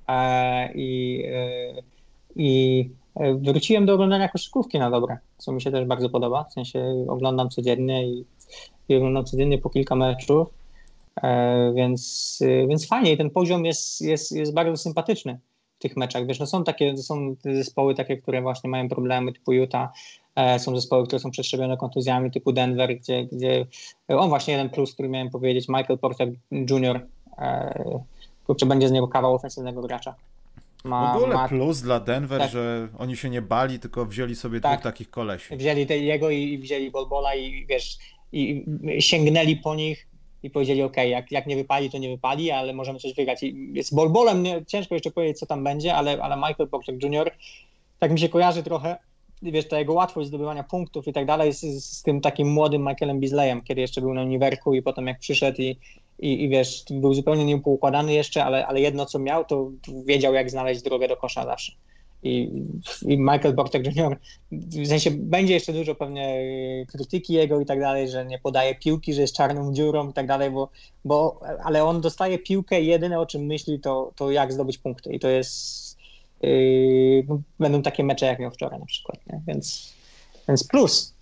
E, I, e, i e, wróciłem do oglądania koszykówki na dobre, co mi się też bardzo podoba. W sensie oglądam codziennie i, i oglądam codziennie po kilka meczów. Więc, więc fajnie i ten poziom jest, jest, jest bardzo sympatyczny tych meczach. Wiesz, no są takie, są zespoły takie, które właśnie mają problemy typu Utah, e, są zespoły, które są przestrzebione kontuzjami typu Denver, gdzie, gdzie on właśnie jeden plus, który miałem powiedzieć, Michael Porter Jr. kurczę, będzie z niego kawał ofensywnego gracza. Ma, w ogóle ma... plus dla Denver, tak. że oni się nie bali, tylko wzięli sobie tak. dwóch takich kolesi. Wzięli te, jego i, i wzięli Bolbola i wiesz, i sięgnęli po nich i powiedzieli, ok, jak, jak nie wypali, to nie wypali, ale możemy coś wygrać. I z Bolbolem ciężko jeszcze powiedzieć, co tam będzie, ale, ale Michael Porter Jr. tak mi się kojarzy trochę, wiesz, ta jego łatwość zdobywania punktów i tak dalej z, z tym takim młodym Michaelem Beasleyem, kiedy jeszcze był na uniwerku i potem jak przyszedł i, i, i wiesz, był zupełnie niepoukładany jeszcze, ale, ale jedno co miał, to wiedział jak znaleźć drogę do kosza zawsze i, i Michael Porter Jr. w sensie będzie jeszcze dużo pewnie krytyki jego i tak dalej, że nie podaje piłki, że jest czarną dziurą i tak dalej, bo, bo ale on dostaje piłkę i jedyne o czym myśli to, to jak zdobyć punkty i to jest yy, będą takie mecze jak miał wczoraj na przykład, nie? Więc, więc plus.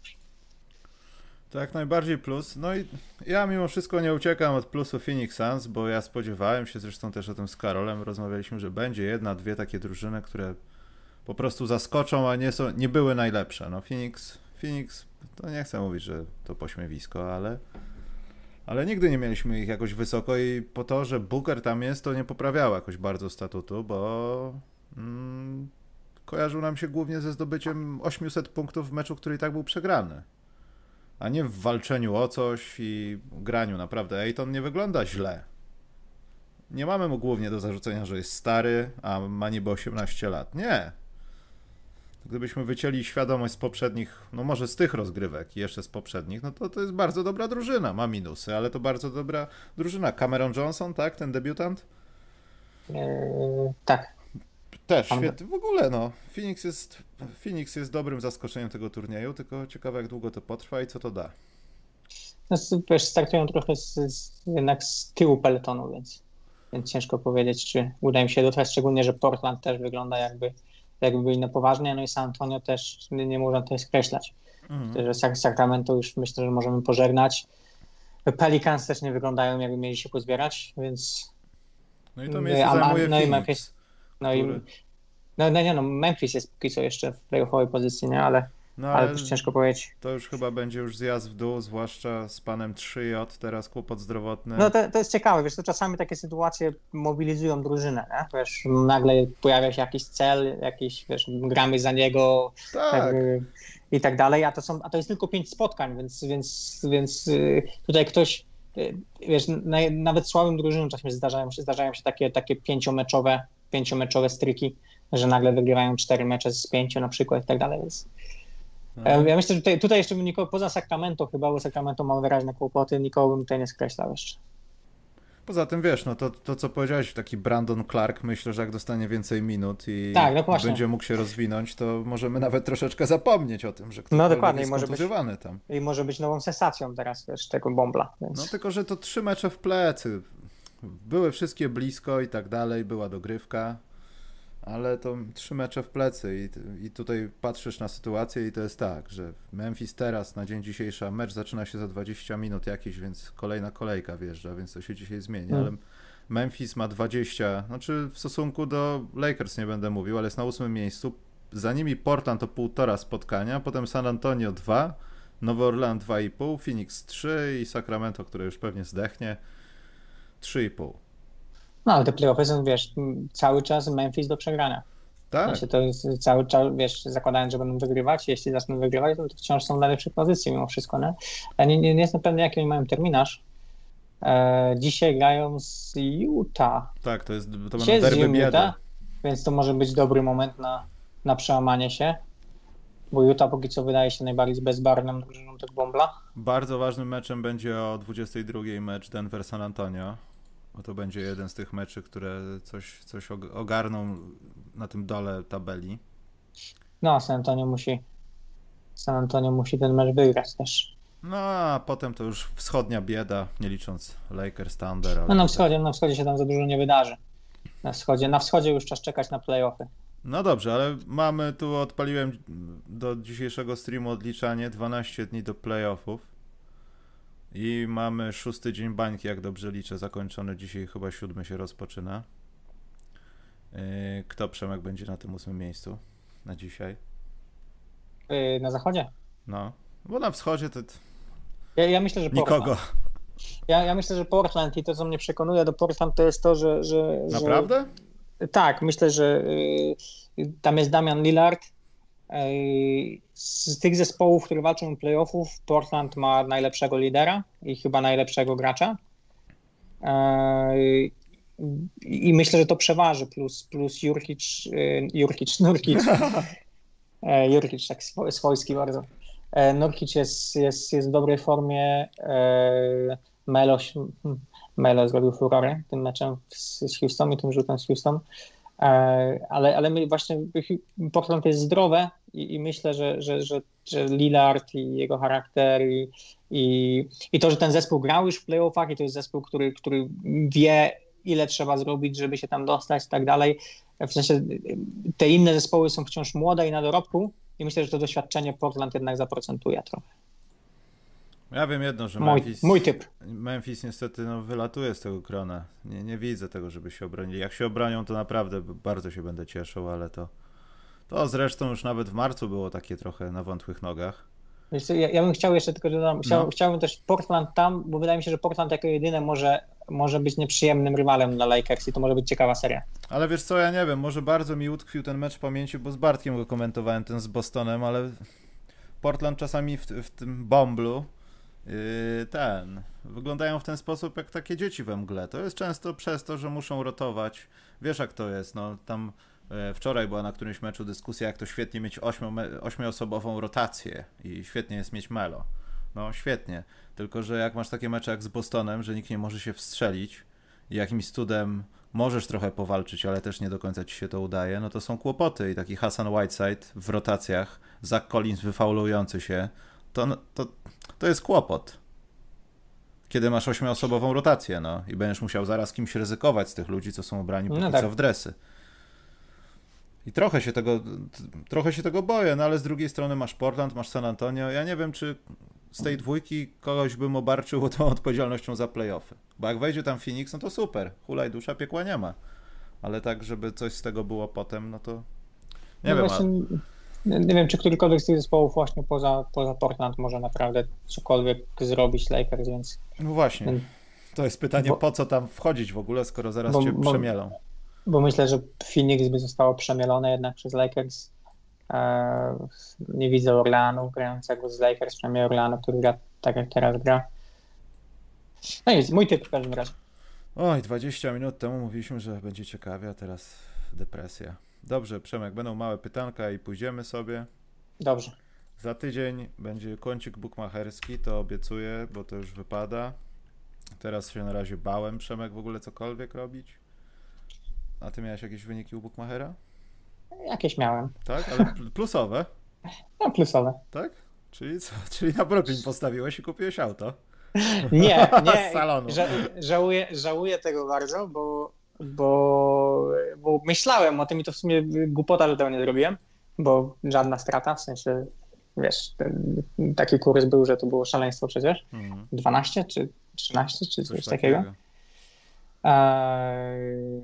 To jak najbardziej plus. No i ja mimo wszystko nie uciekam od plusu Phoenix Suns, bo ja spodziewałem się, zresztą też o tym z Karolem rozmawialiśmy, że będzie jedna, dwie takie drużyny, które po prostu zaskoczą, a nie, są, nie były najlepsze. No Phoenix, Phoenix, to nie chcę mówić, że to pośmiewisko, ale, ale nigdy nie mieliśmy ich jakoś wysoko i po to, że Booker tam jest, to nie poprawiało jakoś bardzo statutu, bo mm, kojarzył nam się głównie ze zdobyciem 800 punktów w meczu, który i tak był przegrany. A nie w walczeniu o coś i graniu. Naprawdę, Ejton nie wygląda źle nie mamy mu głównie do zarzucenia, że jest stary, a ma niby 18 lat. Nie. Gdybyśmy wycięli świadomość z poprzednich, no może z tych rozgrywek i jeszcze z poprzednich, no to to jest bardzo dobra drużyna. Ma minusy, ale to bardzo dobra drużyna. Cameron Johnson, tak? Ten debiutant? Eee, tak. Też, świetny. W ogóle no. Phoenix jest, Phoenix jest dobrym zaskoczeniem tego turnieju, tylko ciekawe jak długo to potrwa i co to da. No, wiesz, startują trochę z, z, jednak z tyłu peletonu, więc więc ciężko powiedzieć, czy uda im się dotrwać, szczególnie, że Portland też wygląda jakby, jakby byli na poważnie, no i San Antonio też nie, nie można tutaj skreślać. Mhm. Że Sacramento już myślę, że możemy pożegnać. Pelicans też nie wyglądają, jakby mieli się pozbierać, więc... No i to miejsce a, zajmuje no i Memphis. No który... i no, no nie, no Memphis jest póki co jeszcze w playoffowej pozycji, nie? Ale no, ale, ale też ciężko powiedzieć. To już chyba będzie już zjazd w dół, zwłaszcza z panem 3J, teraz kłopot zdrowotny. No to, to jest ciekawe, wiesz, to czasami takie sytuacje mobilizują drużynę, nie? Wiesz, nagle pojawia się jakiś cel, jakiś, wiesz, gramy za niego tak. i tak dalej, a to, są, a to jest tylko pięć spotkań, więc, więc, więc y, tutaj ktoś, y, wiesz, nawet słabym drużynom czasami zdarzają się, zdarzają się takie, takie pięciomeczowe, pięciomeczowe stryki, że nagle wygrywają cztery mecze z pięciu na przykład i tak dalej, więc. Ja myślę, że tutaj, tutaj jeszcze nikogo, poza Sacramento chyba, bo Sacramento ma wyraźne kłopoty, nikogo bym tutaj nie skreślał jeszcze. Poza tym wiesz, no to, to co powiedziałeś, taki Brandon Clark, myślę, że jak dostanie więcej minut i tak, no będzie mógł się rozwinąć, to możemy nawet troszeczkę zapomnieć o tym, że ktoś no, dokładnie. jest może być, tam. I może być nową sensacją teraz, wiesz, tego bombla. Więc... No tylko, że to trzy mecze w plecy. były wszystkie blisko i tak dalej, była dogrywka, ale to trzy mecze w plecy i, i tutaj patrzysz na sytuację i to jest tak, że Memphis teraz na dzień dzisiejszy, mecz zaczyna się za 20 minut jakiś, więc kolejna kolejka wjeżdża, więc to się dzisiaj zmieni, Hmm. ale Memphis ma 20, znaczy w stosunku do Lakers nie będę mówił, ale jest na ósmym miejscu, za nimi Portland to półtora spotkania, potem San Antonio 2, Nowy Orleans 2,5, Phoenix 3 i Sacramento, które już pewnie zdechnie 3,5. No ale te playoffy są, wiesz, cały czas Memphis do przegrania. Tak, sensie to jest cały czas, wiesz, zakładając, że będą wygrywać, jeśli zaczną wygrywać, to wciąż są w najlepszej pozycji mimo wszystko, nie? Ja nie, nie, nie jestem pewny, jaki oni mają terminarz. E, dzisiaj grają z Utah. tak, to jest to będą derby Utah, biedy. więc to może być dobry moment na, na przełamanie się, bo Utah póki co wydaje się najbardziej bezbarwną drużyną tego bombla. Bardzo ważnym meczem będzie o 22 mecz Denver-San Antonio, bo to będzie jeden z tych meczy, które coś, coś og- ogarną na tym dole tabeli. No, San Antonio musi San Antonio musi ten mecz wygrać też. No a potem to już wschodnia bieda, nie licząc Lakers, Thunder. No na wschodzie, na wschodzie się tam za dużo nie wydarzy. Na wschodzie, na wschodzie już czas czekać na playoffy. No dobrze, ale mamy tu, odpaliłem do dzisiejszego streamu odliczanie, 12 dni do playoffów i mamy szósty dzień bańki, jak dobrze liczę, zakończony dzisiaj chyba siódmy się rozpoczyna. Yy, Kto Przemek będzie na tym ósmym miejscu na dzisiaj? Yy, na zachodzie. No, bo na wschodzie to Ja, ja myślę, że Portland. nikogo. Ja, ja myślę, że Portland i to, co mnie przekonuje do Portland, to jest to, że. że Naprawdę? Że, tak, myślę, że y, tam jest Damian Lillard. Z tych zespołów, które walczą o playoffów, Portland ma najlepszego lidera i chyba najlepszego gracza. I myślę, że to przeważy, plus, plus Jurkic, y, Jurkic, Nurkic. *laughs* E, Jurkic, tak swo- swojski bardzo. E, Nurkic jest, jest, jest w dobrej formie. E, Melo, *laughs* zrobił furorę tym meczem z, Houston i tym rzutem z Houston. E, ale, ale my właśnie Portland jest zdrowe i, i myślę, że, że, że, że Lillard i jego charakter i, i, i to, że ten zespół grał już w playoffach i to jest zespół, który, który wie ile trzeba zrobić, żeby się tam dostać i tak dalej. W sensie te inne zespoły są wciąż młode i na dorobku i myślę, że to doświadczenie Portland jednak zaprocentuje trochę. Ja wiem jedno, że Mój, Memphis, mój typ. Memphis niestety no, wylatuje z tego grona. Nie, nie widzę tego, żeby się obronili. Jak się obronią, to naprawdę bardzo się będę cieszył, ale to, to zresztą już nawet w marcu było takie trochę na wątłych nogach. Co, Ja, ja bym chciał jeszcze tylko dodam, chciał, No. chciałbym też Portland tam, bo wydaje mi się, że Portland jako jedyne może, może być nieprzyjemnym rywalem dla Lakers i to może być ciekawa seria. Ale wiesz co, ja nie wiem, może bardzo mi utkwił ten mecz w pamięci, bo z Bartkiem go komentowałem, ten z Bostonem, ale Portland czasami w, w tym bomblu yy, ten, wyglądają w ten sposób jak takie dzieci we mgle. To jest często przez to, że muszą rotować. Wiesz jak to jest, no tam wczoraj była na którymś meczu dyskusja, jak to świetnie mieć ośmio- ośmioosobową rotację i świetnie jest mieć Melo. No świetnie, tylko że jak masz takie mecze jak z Bostonem, że nikt nie może się wstrzelić i jakimś cudem możesz trochę powalczyć, ale też nie do końca ci się to udaje, no to są kłopoty i taki Hassan Whiteside w rotacjach, Zach Collins wyfaulujący się, to, no, to, to jest kłopot. Kiedy masz ośmioosobową rotację, no i będziesz musiał zaraz kimś ryzykować z tych ludzi, co są ubrani póki No tak. co w dresy. I trochę się tego, trochę się tego boję, no ale z drugiej strony masz Portland, masz San Antonio. Ja nie wiem, czy z tej dwójki kogoś bym obarczył tą odpowiedzialnością za playoffy. Bo jak wejdzie tam Phoenix, no to super. Hulaj dusza, piekła nie ma. Ale tak, żeby coś z tego było potem, no to nie no wiem. właśnie, ale... nie, wiem, czy którykolwiek z tych zespołów właśnie poza, poza Portland może naprawdę cokolwiek zrobić Lakers, więc No właśnie. To jest pytanie, Bo- po co tam wchodzić w ogóle, skoro zaraz Bo- cię bo- przemielą. Bo myślę, że Phoenix by zostało przemielone jednak przez Lakers. Eee, nie widzę Orlanu grającego z Lakers, przynajmniej Orlanu, który gra tak jak teraz gra. No nic, mój typ w każdym razie. Oj, 20 minut temu mówiliśmy, że będzie ciekawie, a teraz depresja. Dobrze, Przemek, będą małe pytanka i pójdziemy sobie. Dobrze. Za tydzień będzie kącik bukmacherski, to obiecuję, bo to już wypada. Teraz się na razie bałem, Przemek, w ogóle cokolwiek robić. A ty miałeś jakieś wyniki u bukmachera? Jakieś miałem. Tak? Ale pl- plusowe, No plusowe. tak? Czyli co? *laughs* Czyli na Brooklyn postawiłeś i kupiłeś auto. *laughs* Nie, *laughs* nie. Ża żałuję, żałuję tego bardzo, bo, bo, bo myślałem o tym i to w sumie głupota, że tego nie zrobiłem, bo żadna strata, w sensie wiesz, ten, taki kurs był, że to było szaleństwo przecież. Mhm. 12 czy 13 czy coś, coś takiego. takiego. Eee,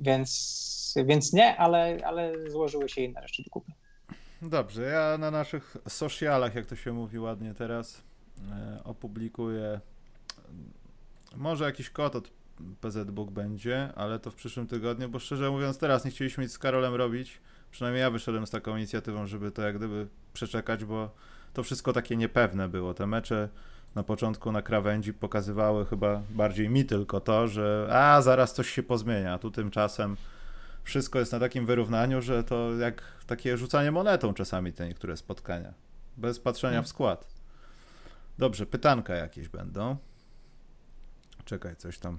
więc, więc nie, ale, ale złożyły się inne rzeczy do kupy. Dobrze, ja na naszych socialach, jak to się mówi ładnie teraz, e, opublikuję może jakiś kod od PZBook będzie, ale to w przyszłym tygodniu, bo szczerze mówiąc teraz nie chcieliśmy nic z Karolem robić, przynajmniej ja wyszedłem z taką inicjatywą, żeby to jak gdyby przeczekać, bo to wszystko takie niepewne było. Te mecze na początku na krawędzi pokazywały chyba bardziej mi tylko to, że a zaraz coś się pozmienia, tu tymczasem wszystko jest na takim wyrównaniu, że to jak takie rzucanie monetą czasami te niektóre spotkania, bez patrzenia w skład. Dobrze, pytanka jakieś będą. Czekaj, coś tam.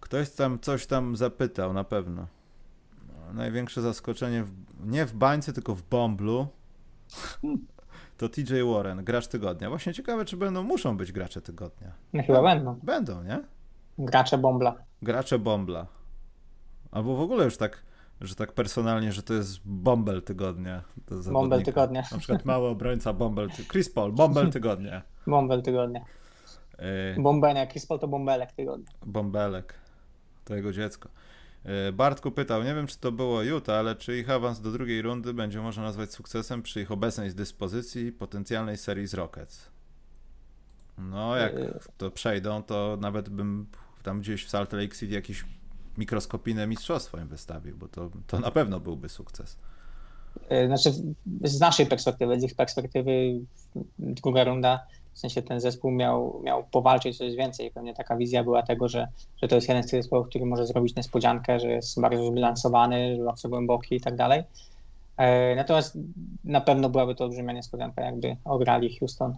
Ktoś tam coś tam zapytał, na pewno największe zaskoczenie, w, nie w bańce, tylko w Bomblu, *laughs* to TJ Warren, gracz tygodnia. Właśnie ciekawe, czy będą, muszą być gracze tygodnia. No chyba będą. Będą, nie? Gracze Bombla. Gracze Bombla. Albo w ogóle już tak, że tak personalnie, że to jest Bombel tygodnia. Bombel tygodnia. Na przykład mały obrońca Bombel, Chris Paul, Bombel *laughs* tygodnia. Bombel tygodnia. Y... Bombenia, Chris Paul to Bombelek tygodnia. Bombelek, to jego dziecko. E, Bartku pytał, nie wiem czy to było Utah, ale czy ich awans do drugiej rundy będzie można nazwać sukcesem przy ich obecnej dyspozycji potencjalnej serii z Rockets? No, jak e, to przejdą, to nawet bym tam gdzieś w Salt Lake City jakieś mikroskopijne mistrzostwo im wystawił, bo to, to na pewno byłby sukces. E, znaczy, z naszej perspektywy, z ich perspektywy, druga runda w sensie ten zespół miał, miał powalczyć coś więcej. Pewnie taka wizja była tego, że, że to jest jeden z tych zespołów, który może zrobić niespodziankę, że jest bardzo zbilansowany, że bardzo głęboki i tak dalej. E, natomiast na pewno byłaby to olbrzymia niespodzianka, jakby ograli Houston.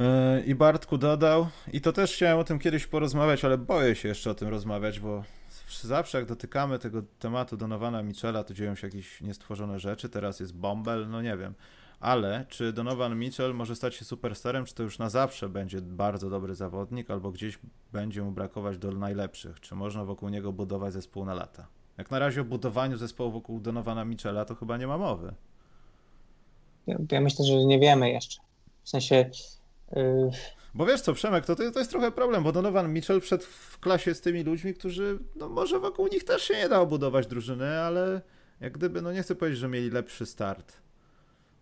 E, I Bartku dodał, i to też chciałem o tym kiedyś porozmawiać, ale boję się jeszcze o tym rozmawiać, bo zawsze jak dotykamy tego tematu Donowana Michela, to dzieją się jakieś niestworzone rzeczy. Teraz jest Bombel, no nie wiem ale czy Donovan Mitchell może stać się superstarem, czy to już na zawsze będzie bardzo dobry zawodnik, albo gdzieś będzie mu brakować do najlepszych? Czy można wokół niego budować zespół na lata? Jak na razie o budowaniu zespołu wokół Donovana Mitchella to chyba nie ma mowy. Ja, ja myślę, że nie wiemy jeszcze. W sensie... Yy... Bo wiesz co, Przemek, to, to jest trochę problem, bo Donovan Mitchell wszedł w klasie z tymi ludźmi, którzy, no może wokół nich też się nie dało budować drużyny, ale jak gdyby, no nie chcę powiedzieć, że mieli lepszy start.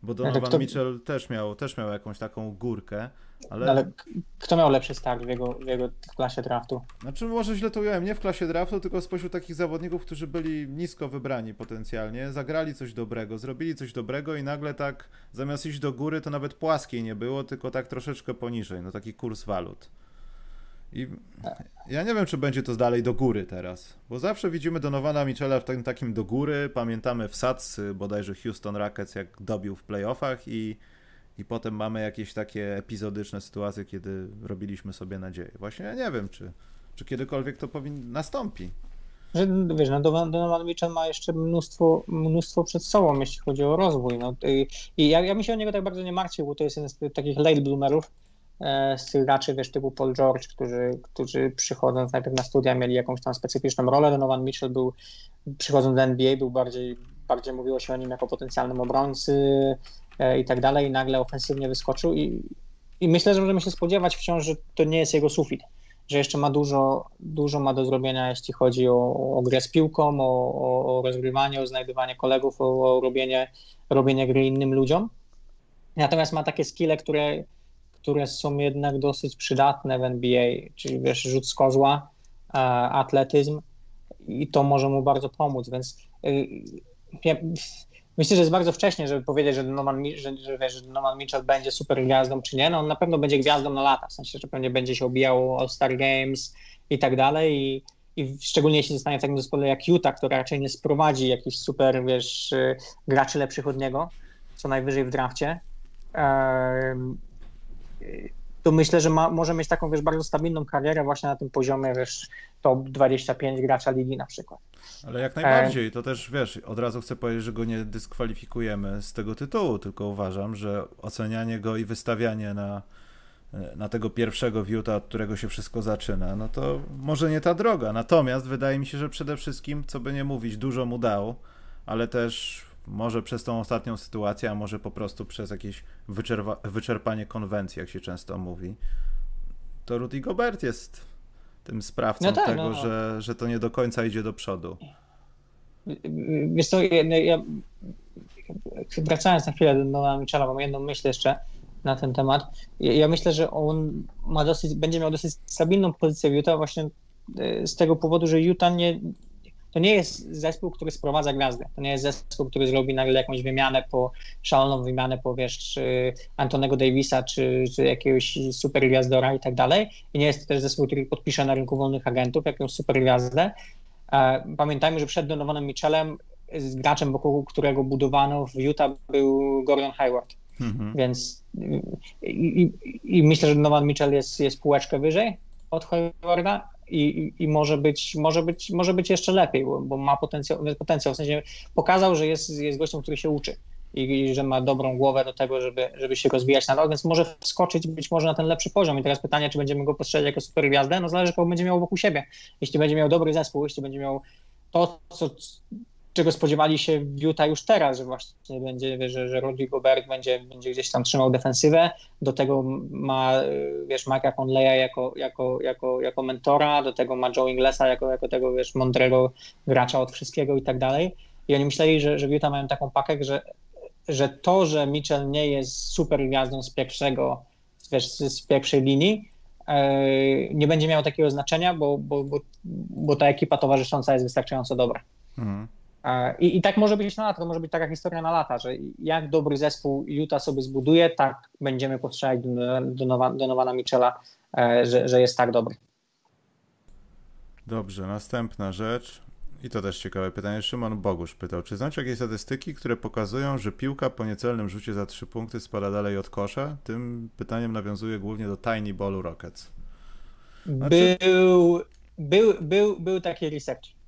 Bo Donovan kto... Mitchell też miał, też miał jakąś taką górkę, ale... ale kto miał lepszy start w jego, w jego klasie draftu? Znaczy może źle to ująłem, nie w klasie draftu, tylko spośród takich zawodników, którzy byli nisko wybrani potencjalnie, zagrali coś dobrego, zrobili coś dobrego i nagle tak zamiast iść do góry, to nawet płaskiej nie było, tylko tak troszeczkę poniżej, no taki kurs walut. I ja nie wiem, czy będzie to dalej do góry teraz, bo zawsze widzimy Donowana Michela w takim do góry. Pamiętamy wsad bodajże Houston Rockets, jak dobił w playoffach i, i potem mamy jakieś takie epizodyczne sytuacje, kiedy robiliśmy sobie nadzieję. Właśnie ja nie wiem, czy, czy kiedykolwiek to powinno nastąpi. Że, wiesz, no Donovan Mitchell ma jeszcze mnóstwo, mnóstwo przed sobą, jeśli chodzi o rozwój. No, i, ja, ja mi się o niego tak bardzo nie martwił, bo to jest jeden z takich late bloomerów, E, stylaczy, wiesz, typu Paul George, którzy, którzy przychodząc najpierw na studia mieli jakąś tam specyficzną rolę. Donovan Mitchell był, przychodząc do NBA, był bardziej, bardziej mówiło się o nim jako potencjalnym obrońcy e, i tak dalej i nagle ofensywnie wyskoczył i, i myślę, że możemy się spodziewać wciąż, że to nie jest jego sufit, że jeszcze ma dużo, dużo ma do zrobienia, jeśli chodzi o, o grę z piłką, o, o, o rozgrywanie, o znajdywanie kolegów, o, o robienie, robienie gry innym ludziom. Natomiast ma takie skille, które które są jednak dosyć przydatne w NBA, czyli wiesz, rzut z kozła, e, atletyzm i to może mu bardzo pomóc, więc y, ja, myślę, że jest bardzo wcześnie, żeby powiedzieć, że Norman, że, że, wiesz, że Norman Mitchell będzie super gwiazdą czy nie, no on na pewno będzie gwiazdą na lata, w sensie, że pewnie będzie się obijał All-Star Games i tak dalej i, i szczególnie jeśli zostanie w takim zespole jak Utah, która raczej nie sprowadzi jakichś super, wiesz, y, graczy lepszych od niego, co najwyżej w drafcie, to myślę, że ma, może mieć taką, wiesz, bardzo stabilną karierę właśnie na tym poziomie, wiesz, top 25 gracza ligi na przykład. Ale jak najbardziej, to też, wiesz, od razu chcę powiedzieć, że go nie dyskwalifikujemy z tego tytułu, tylko uważam, że ocenianie go i wystawianie na, na tego pierwszego wiuta, od którego się wszystko zaczyna, no to może nie ta droga. Natomiast wydaje mi się, że przede wszystkim, co by nie mówić, dużo mu dał, ale też może przez tą ostatnią sytuację, a może po prostu przez jakieś wyczerpa wyczerpanie konwencji, jak się często mówi, to Rudy Gobert jest tym sprawcą no tak, tego, no. Że, że to nie do końca idzie do przodu. Wiesz co, ja, ja wracając na chwilę do Nola Michela, mam jedną myśl jeszcze na ten temat. Ja, ja myślę, że on ma dosyć, będzie miał dosyć stabilną pozycję w Utah właśnie e, z tego powodu, że Utah nie, to nie jest zespół, który sprowadza gwiazdę. To nie jest zespół, który zrobi nagle jakąś wymianę po, szaloną wymianę po, wiesz, czy Antonego Davisa, czy, czy jakiegoś super gwiazdora i tak dalej. I nie jest to też zespół, który podpisze na rynku wolnych agentów jakąś super gwiazdę. E, pamiętajmy, że przed Donovanem Mitchellem z graczem, wokół którego budowano w Utah był Gordon Hayward. Mhm. Więc i, i, i, myślę, że Donovan Mitchell jest, jest półeczkę wyżej od Haywarda i, i, może, być, może, być, może być jeszcze lepiej, bo, bo ma potencjał, potencjał, w sensie pokazał, że jest, jest gościem, który się uczy i, i, że ma dobrą głowę do tego, żeby, żeby się rozwijać nadal, więc może wskoczyć być może na ten lepszy poziom. I teraz pytanie, czy będziemy go postrzegać jako super gwiazdę? No zależy, kogo będzie miał wokół siebie. Jeśli będzie miał dobry zespół, jeśli będzie miał to, co, czego spodziewali się Utah już teraz, że właśnie będzie, że, że Rudy Gobert będzie, będzie gdzieś tam trzymał defensywę, do tego ma, wiesz, Mike'a Conleya jako, jako, jako, jako mentora, do tego ma Joe Inglesa jako, jako tego, wiesz, mądrego gracza od wszystkiego i tak dalej. I oni myśleli, że, że Utah mają taką pakę, że, że to, że Mitchell nie jest super gwiazdą z pierwszego, wiesz, z pierwszej linii, e, nie będzie miało takiego znaczenia, bo, bo, bo, bo ta ekipa towarzysząca jest wystarczająco dobra. Mhm. I, I tak może być na lata, to może być taka historia na lata, że jak dobry zespół Utah sobie zbuduje, tak będziemy postrzelać do, do, Michela, e, że, że jest tak dobry. Dobrze, następna rzecz. I to też ciekawe pytanie. Szymon Bogusz pytał, czy znacie jakieś statystyki, które pokazują, że piłka po niecelnym rzucie za trzy punkty spada dalej od kosza? Tym pytaniem nawiązuje głównie do Tiny Ball Rockets. Znaczy... Był, był, był, był taki research.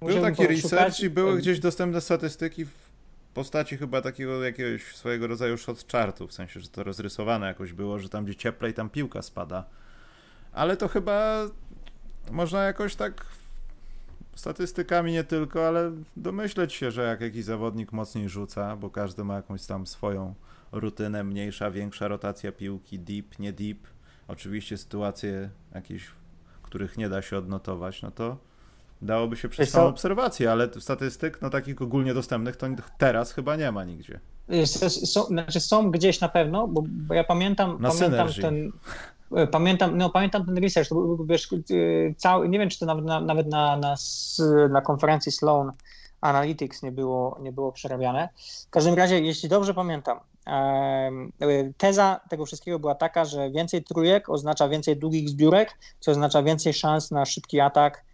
Był taki research i były gdzieś dostępne statystyki w postaci chyba takiego jakiegoś swojego rodzaju shot chartu, w sensie, że to rozrysowane jakoś było, że tam gdzie cieplej, tam piłka spada. Ale to chyba można jakoś tak statystykami nie tylko, ale domyśleć się, że jak jakiś zawodnik mocniej rzuca, bo każdy ma jakąś tam swoją rutynę, mniejsza, większa rotacja piłki, deep, nie deep, oczywiście sytuacje jakieś, których nie da się odnotować, no to Dałoby się przez samą obserwację, ale statystyk no, takich ogólnie dostępnych to teraz chyba nie ma nigdzie. Są, znaczy są gdzieś na pewno, bo, bo ja pamiętam, na pamiętam ten. E, pamiętam, no, pamiętam ten research, to był, wiesz, e, cały, nie wiem, czy to nawet na, nawet na, na, na konferencji Sloan Analytics nie było, nie było przerabiane. W każdym razie, jeśli dobrze pamiętam, teza tego wszystkiego była taka, że więcej trójek oznacza więcej długich zbiórek, co oznacza więcej szans na szybki atak E,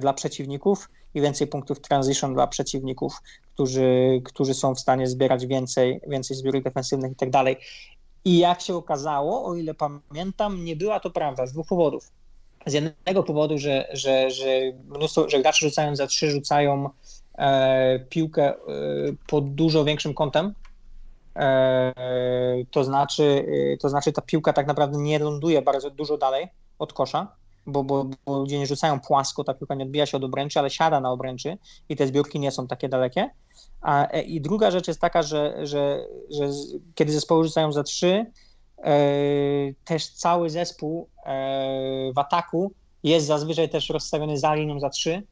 dla przeciwników i więcej punktów transition dla przeciwników, którzy, którzy są w stanie zbierać więcej, więcej zbiórek defensywnych i tak dalej. I jak się okazało, o ile pamiętam, nie była to prawda z dwóch powodów. Z jednego powodu, że, że, że mnóstwo, że gracze rzucając za trzy rzucają e, piłkę e, pod dużo większym kątem. E, to, znaczy, e, to znaczy, ta piłka tak naprawdę nie ląduje bardzo dużo dalej od kosza bo, bo, bo ludzie nie rzucają płasko, ta piłka nie odbija się od obręczy, ale siada na obręczy i te zbiórki nie są takie dalekie. A, e, I druga rzecz jest taka, że, że, że kiedy zespoły rzucają za trzy, e, też cały zespół e, w ataku jest zazwyczaj też rozstawiony za linią za trzy,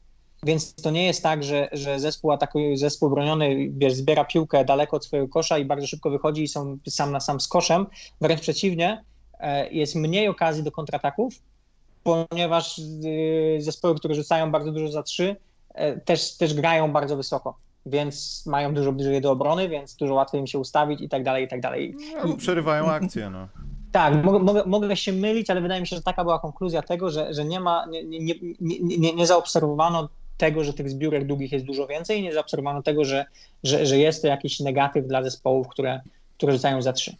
więc to nie jest tak, że, że zespół atakuje, zespół broniony wiesz, zbiera piłkę daleko od swojego kosza i bardzo szybko wychodzi i są sam na sam z koszem. Wręcz przeciwnie, jest mniej okazji do kontrataków, ponieważ y, zespoły, które rzucają bardzo dużo za trzy, e, też, też grają bardzo wysoko, więc mają dużo bliżej do obrony, więc dużo łatwiej im się ustawić i tak dalej, i tak dalej. No, przerywają akcję, no. Tak, mogę, mogę, się mylić, ale wydaje mi się, że taka była konkluzja tego, że, że nie ma, nie, nie, nie, nie, nie zaobserwowano tego, że tych zbiórek długich jest dużo więcej i nie zaobserwowano tego, że, że, że jest to jakiś negatyw dla zespołów, które, które rzucają za trzy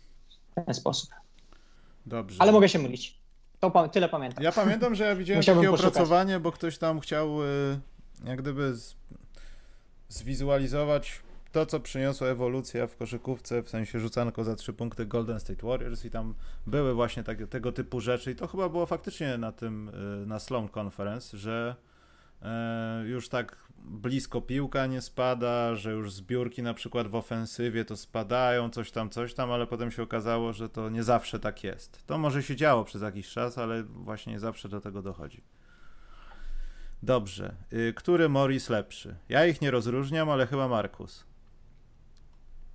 w ten sposób. Dobrze. Ale mogę się mylić. To tyle pamiętam. Ja pamiętam, że ja widziałem Musiałbym takie poszukać. opracowanie, bo ktoś tam chciał y, jak gdyby z, zwizualizować to, co przyniosła ewolucja w koszykówce, w sensie rzucanko za trzy punkty Golden State Warriors i tam były właśnie tak, tego typu rzeczy i to chyba było faktycznie na tym, y, na Sloan Conference, że e, już tak blisko piłka nie spada, że już zbiórki na przykład w ofensywie to spadają, coś tam, coś tam, ale potem się okazało, że to nie zawsze tak jest. To może się działo przez jakiś czas, ale właśnie nie zawsze do tego dochodzi. Dobrze. Y, który Morris lepszy? Ja ich nie rozróżniam, ale chyba Markus.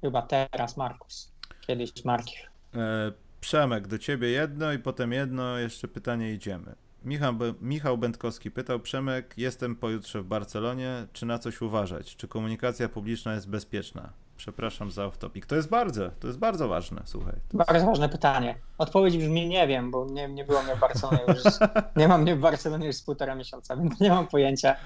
Chyba teraz Markus. Kiedyś Markiw. E, Przemek, do ciebie jedno i potem jedno, jeszcze pytanie idziemy. Michał, Michał Będkowski pytał, Przemek, jestem pojutrze w Barcelonie, czy na coś uważać? Czy komunikacja publiczna jest bezpieczna? Przepraszam za off-topic. To jest bardzo, to jest bardzo ważne, słuchaj. Bardzo jest... ważne pytanie. Odpowiedź brzmi nie wiem, bo nie, nie było mnie w Barcelonie już, *laughs* nie mam mnie w Barcelonie już z półtora miesiąca, więc nie mam pojęcia.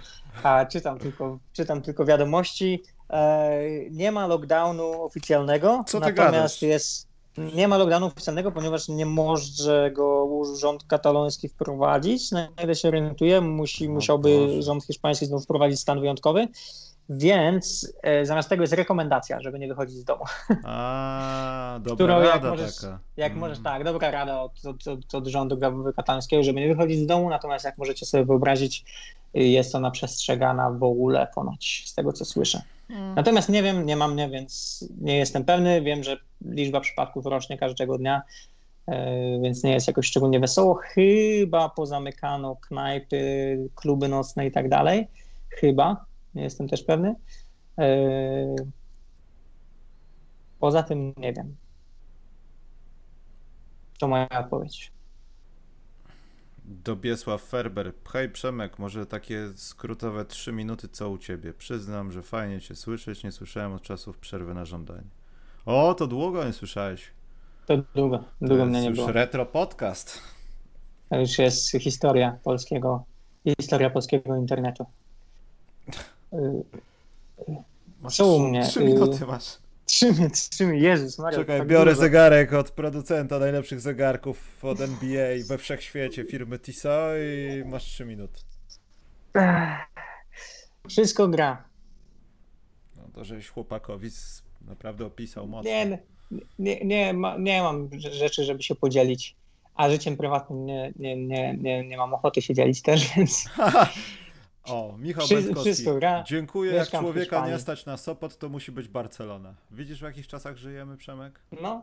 A czytam tylko, czytam tylko wiadomości. E, nie ma lockdownu oficjalnego, Co ty natomiast gadasz? jest nie ma lockdownu oficjalnego, ponieważ nie może go rząd kataloński wprowadzić. Na ile się orientuję, musi, musiałby rząd hiszpański znów wprowadzić stan wyjątkowy. Więc e, zamiast tego jest rekomendacja, żeby nie wychodzić z domu. A, *laughs* dobra Którą, rada jak możesz, taka. Jak mm. możesz, tak, dobra rada od, od, od, od rządu katalońskiego, żeby nie wychodzić z domu, natomiast jak możecie sobie wyobrazić, jest ona przestrzegana w ogóle ponoć, z tego co słyszę. Mm. Natomiast nie wiem, nie mam mnie, więc nie jestem pewny. Wiem, że liczba przypadków rośnie każdego dnia, e, więc nie jest jakoś szczególnie wesoło. Chyba pozamykano knajpy, kluby nocne i tak dalej. Chyba, nie jestem też pewny. E, poza tym nie wiem. To moja odpowiedź. Dobiesław Ferber. Hej Przemek, może takie skrótowe trzy minuty co u ciebie. Przyznam, że fajnie cię słyszeć, nie słyszałem od czasów przerwy na żądanie. O, to długo nie słyszałeś. To długo, długo to mnie nie już było. retro podcast. To już jest historia polskiego, historia polskiego internetu. Masz Co u mnie? Trzy minuty masz. Trzy, trzy, Jezus Maria. Czekaj, tak biorę dużo. zegarek od producenta najlepszych zegarków od NBA we wszechświecie, firmy Tissot i masz trzy minuty. Wszystko gra. No to żeś chłopakowi naprawdę opisał mocno. Nie, nie, nie, ma, nie mam rzeczy, żeby się podzielić. A życiem prywatnym nie, nie, nie, nie, nie mam ochoty się dzielić też, *laughs* więc... *laughs* O, Michał Wszy, Dziękuję. Jak człowieka nie stać na Sopot, to musi być Barcelona. Widzisz, w jakich czasach żyjemy, Przemek? No,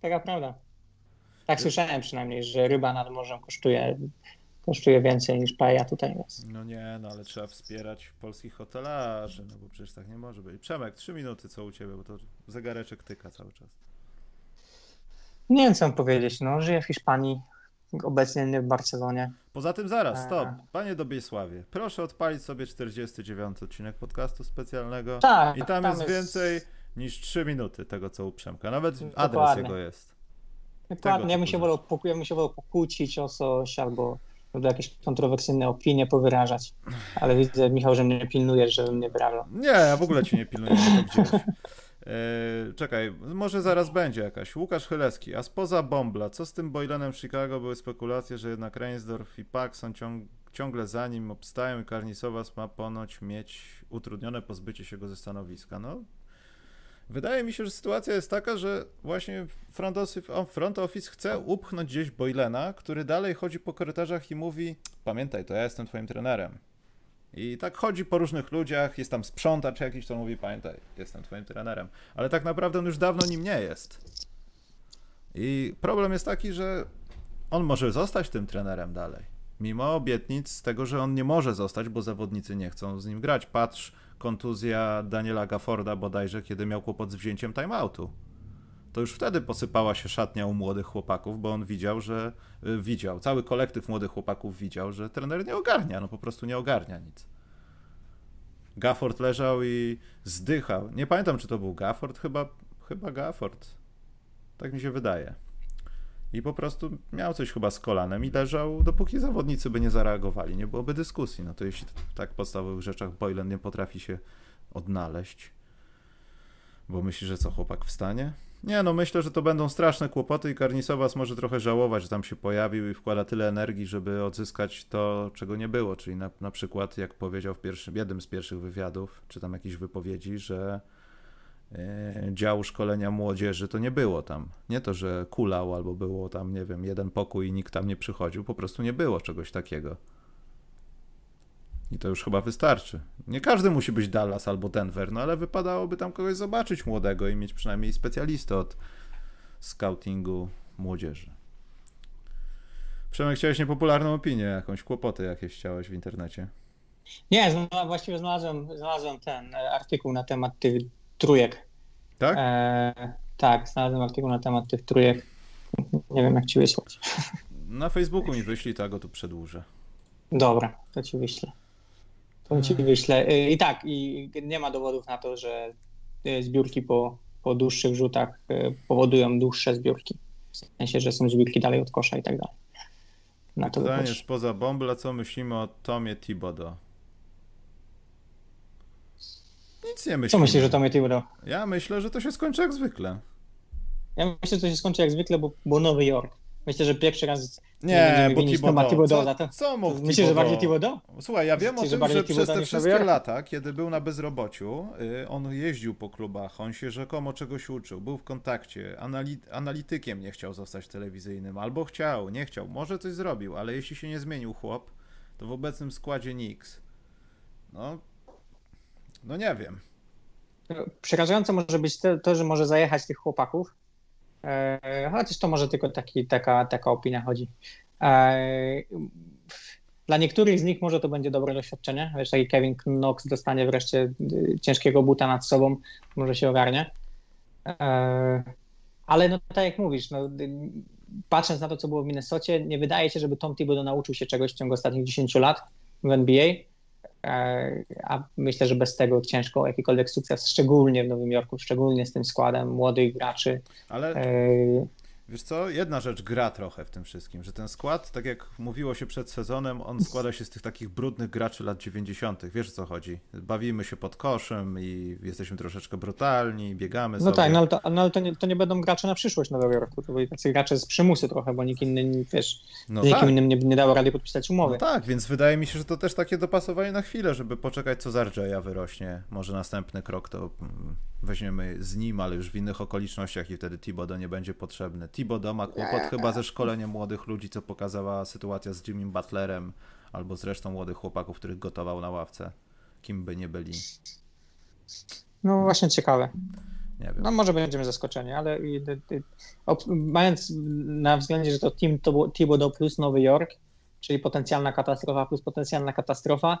taka prawda. Tak słyszałem przynajmniej, że ryba nad morzem kosztuje, kosztuje więcej niż paja tutaj. Jest. No nie, no ale trzeba wspierać polskich hotelarzy, no bo przecież tak nie może być. Przemek, trzy minuty co u ciebie, bo to zegareczek tyka cały czas. Nie wiem, co mam powiedzieć. No, żyję w Hiszpanii, obecnie nie w Barcelonie. Poza tym zaraz, stop. Panie Dobiesławie, proszę odpalić sobie 49 odcinek podcastu specjalnego. Tak, I tam, tam jest, jest, więcej niż 3 minuty tego, co u Przemka. Nawet Dokładnie. adres jego jest. Dokładnie, ja bym się wolał, ja bym się wolał pokłócić o coś albo albo jakieś kontrowersyjne opinie powyrażać. Ale widzę, Michał, że mnie pilnujesz, żebym nie wyrażał. Nie, ja w ogóle ci nie pilnuję. *laughs* Yy, czekaj, może zaraz będzie jakaś. Łukasz Chylewski, a spoza Bombla, co z tym Boylenem w Chicago? Były spekulacje, że jednak Reinsdorf i Pak są ciąg ciągle za nim, obstają i Karnisowas ma ponoć mieć utrudnione pozbycie się go ze stanowiska. No, wydaje mi się, że sytuacja jest taka, że właśnie front office, front office chce upchnąć gdzieś Boylena, który dalej chodzi po korytarzach i mówi pamiętaj, to ja jestem twoim trenerem. I tak chodzi po różnych ludziach, jest tam sprzątacz jakiś, to mówi, pamiętaj, jestem twoim trenerem. Ale tak naprawdę on już dawno nim nie jest. I problem jest taki, że on może zostać tym trenerem dalej. Mimo obietnic z tego, że on nie może zostać, bo zawodnicy nie chcą z nim grać. Patrz, kontuzja Daniela Gafforda bodajże, kiedy miał kłopot z wzięciem timeoutu. To już wtedy posypała się szatnia u młodych chłopaków, bo on widział, że y, widział, cały kolektyw młodych chłopaków widział, że trener nie ogarnia, no po prostu nie ogarnia nic. Gafford leżał i zdychał. Nie pamiętam, czy to był Gafford, chyba, chyba Gafford. Tak mi się wydaje. I po prostu miał coś chyba z kolanem i leżał, dopóki zawodnicy by nie zareagowali. Nie byłoby dyskusji. No to jeśli w tak podstawowych rzeczach Boylan nie potrafi się odnaleźć. Bo myślisz, że co, chłopak wstanie? Nie, no myślę, że to będą straszne kłopoty i Karnisowas może trochę żałować, że tam się pojawił i wkłada tyle energii, żeby odzyskać to, czego nie było. Czyli na, na przykład, jak powiedział w pierwszym, jednym z pierwszych wywiadów, czy tam jakichś wypowiedzi, że e, działu szkolenia młodzieży to nie było tam. Nie to, że kulał albo było tam, nie wiem, jeden pokój i nikt tam nie przychodził, po prostu nie było czegoś takiego. I to już chyba wystarczy. Nie każdy musi być Dallas albo Denver, no ale wypadałoby tam kogoś zobaczyć młodego i mieć przynajmniej specjalistę od scoutingu młodzieży. Przemek, chciałeś niepopularną opinię, jakąś kłopoty jakieś chciałeś w internecie? Nie, właściwie znalazłem, znalazłem ten e, artykuł na temat tych trójek. Tak? E, tak, znalazłem artykuł na temat tych trójek. Nie wiem, jak ci wysłać. Na Facebooku mi wyślij, to ja go tu przedłużę. Dobra, to ci wyślę. To ci wyślę. Y, I tak, i nie ma dowodów na to, że y, zbiórki po, po dłuższych rzutach y, powodują dłuższe zbiórki. W sensie, że są zbiórki dalej od kosza i tak dalej. Na to Pytanie spoza Bombla, co myślimy o Tomie Thibodeau? Nic nie myślę. Co myślisz o Tomie Thibodeau? Ja myślę, że to się skończy jak zwykle. Ja myślę, że to się skończy jak zwykle, bo, bo Nowy Jork. Myślę, że pierwszy raz nie, bo Thibodeau. Co, to, co mógł Myślisz, że bardziej Thibodeau? Słuchaj, ja wiem o tym, że, że przez te wszystkie lata, kiedy był na bezrobociu, y, on jeździł po klubach, on się rzekomo czegoś uczył, był w kontakcie, analitykiem nie chciał zostać telewizyjnym, albo chciał, nie chciał, może coś zrobił, ale jeśli się nie zmienił chłop, to w obecnym składzie Nix, no, no nie wiem. Przerażające może być to, to że może zajechać tych chłopaków, chociaż to może tylko taki, taka, taka opinia chodzi. E, dla niektórych z nich może to będzie dobre doświadczenie. Wiesz, taki Kevin Knox dostanie wreszcie y, ciężkiego buta nad sobą, może się ogarnie. E, ale no tak jak mówisz, no, y, patrząc na to, co było w Minnesocie, nie wydaje się, żeby Tom Thibodeau nauczył się czegoś w ciągu ostatnich 10 lat w NBA. A myślę, że bez tego ciężko o jakikolwiek sukces, szczególnie w Nowym Jorku, szczególnie z tym składem młodych graczy. Ale Wiesz co, jedna rzecz gra trochę w tym wszystkim, że ten skład, tak jak mówiło się przed sezonem, on składa się z tych takich brudnych graczy lat 90. Wiesz o co chodzi? Bawimy się pod koszem i jesteśmy troszeczkę brutalni, biegamy no sobie. tak, no ale, to, no ale to, nie, to nie będą gracze na przyszłość Nowego Roku, to byli tacy gracze z przymusu trochę, bo nikt inny, wiesz, no z tak. nikim innym nie, nie dało rady podpisać umowy. No tak, więc wydaje mi się, że to też takie dopasowanie na chwilę, żeby poczekać co z RJ'a wyrośnie. Może następny krok to mm, weźmiemy z nim, ale już w innych okolicznościach i wtedy Thibodeau nie będzie potrzebny. Thibodeau ma kłopot chyba ze szkoleniem młodych ludzi, co pokazała sytuacja z Jimmy Butlerem albo z resztą młodych chłopaków, których gotował na ławce, kim by nie byli. No właśnie ciekawe. Nie wiem. No może będziemy zaskoczeni, ale mając na względzie, że to Team Thibodeau plus Nowy Jork, czyli potencjalna katastrofa plus potencjalna katastrofa.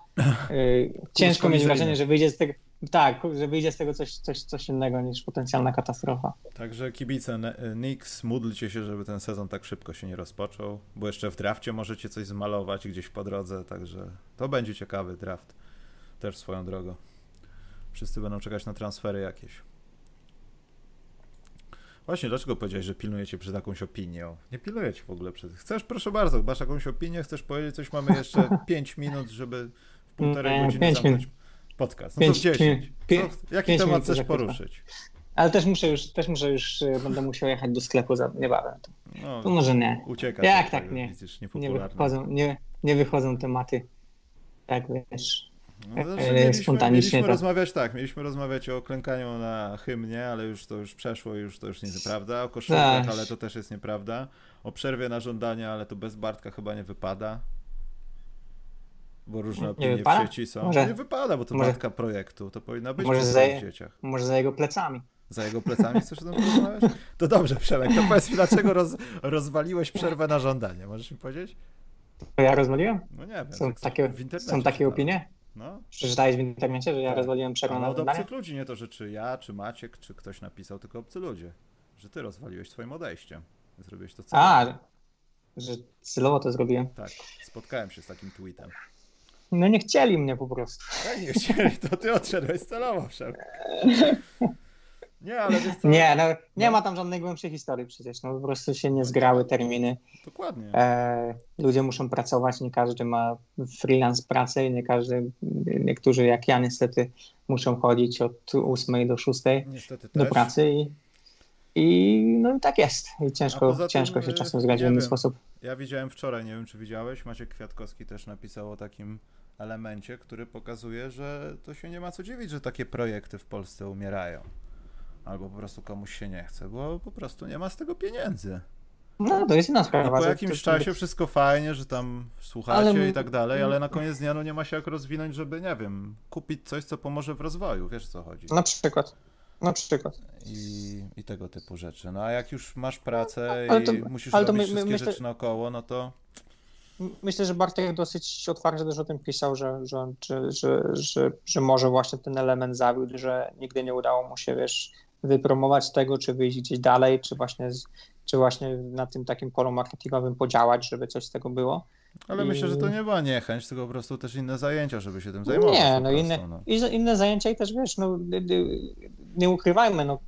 Yy, *laughs* ciężko mieć wrażenie, że wyjdzie z tego, tak, że wyjdzie z tego coś, coś, coś innego niż potencjalna katastrofa. Także kibice Knicks, módlcie się, żeby ten sezon tak szybko się nie rozpoczął, bo jeszcze w drafcie możecie coś zmalować gdzieś po drodze, także to będzie ciekawy draft. Też swoją drogą. Wszyscy będą czekać na transfery jakieś. Właśnie, dlaczego powiedziałeś, że pilnujecie przed jakąś opinią? Nie pilnujecie w ogóle przed... Chcesz, proszę bardzo, masz jakąś opinię, chcesz powiedzieć coś, mamy jeszcze *laughs* 5 minut, żeby w półtorej godziny zamknąć podcast. No to 10. jaki temat chcesz poruszyć? Ale też muszę już, też muszę już, e, będę musiał jechać do sklepu za niebawem. To, no, to może nie. Ucieka. Jak tak, nie. Nie wychodzą, nie, nie wychodzą tematy. Tak wiesz. No, znaczy, mieliśmy, mieliśmy tak. rozmawiać tak, mieliśmy rozmawiać o klękaniu na hymnie, ale już to już przeszło, już to już nie jest prawda. O koszulkach, tak. ale to też jest nieprawda. O przerwie na żądania, ale to bez Bartka chyba nie wypada. Bo różne opinie w sieci są. Może, nie wypada, bo to może, matka projektu. To powinna być może za, dzieciach. Może za jego plecami. Za jego plecami chcesz o tym porozmawiać? To dobrze, Przemek, to powiedz mi, dlaczego roz, rozwaliłeś przerwę na żądanie? Możesz mi powiedzieć? To ja rozwaliłem? No nie wiem. Są tak takie, są takie opinie? No. Przeczytałeś w internecie, że ja tak. rozwaliłem przerwę na od obcych ludzi, nie to, że czy ja, czy Maciek, czy ktoś napisał, tylko obcy ludzie. Że ty rozwaliłeś swoim odejściem. Zrobiłeś to celowo. A, że celowo to zrobiłem. Tak, spotkałem się z takim tweetem. No nie chcieli mnie po prostu. Tak, nie chcieli, to ty odszedłeś celowo wszak. *laughs* Nie, ale wiesz co? Nie, no, nie No. ma tam żadnej głębszej historii przecież. No, po prostu się nie zgrały terminy. Dokładnie. E, ludzie muszą pracować, nie każdy ma freelance pracę i nie każdy, niektórzy jak ja niestety muszą chodzić od 8 do 6 Niestety do też. pracy i, i no i tak jest. I ciężko, tym, ciężko się y, czasem zgrać w inny sposób. Ja widziałem wczoraj, nie wiem czy widziałeś, Maciek Kwiatkowski też napisał o takim elemencie, który pokazuje, że to się nie ma co dziwić, że takie projekty w Polsce umierają. Albo po prostu komuś się nie chce, bo po prostu nie ma z tego pieniędzy. No to jest inna No, sprawa. po że- jakimś czasie wszystko fajnie, że tam słuchacie Ale- i tak dalej, ale na koniec dnia no nie ma się jak rozwinąć, żeby, nie wiem, kupić coś, co pomoże w rozwoju, wiesz co chodzi. Na przykład. Na przykład. I, I tego typu rzeczy. No a jak już masz pracę Ale to- i musisz robić my- my- wszystkie myślę- rzeczy naokoło, no to Myślę, że Bartek dosyć otwarcie też o tym pisał, że, że, że, że, że, że może właśnie ten element zawiódł, że nigdy nie udało mu się, wiesz, wypromować tego, czy wyjść gdzieś dalej, czy właśnie, z- czy właśnie na tym takim polu marketingowym podziałać, żeby coś z tego było. Ale I- myślę, że to nie była niechęć, tylko po prostu też inne zajęcia, żeby się tym zajmować. Nie, no inne, no. inne zajęcia i też wiesz, no nie ukrywajmy, no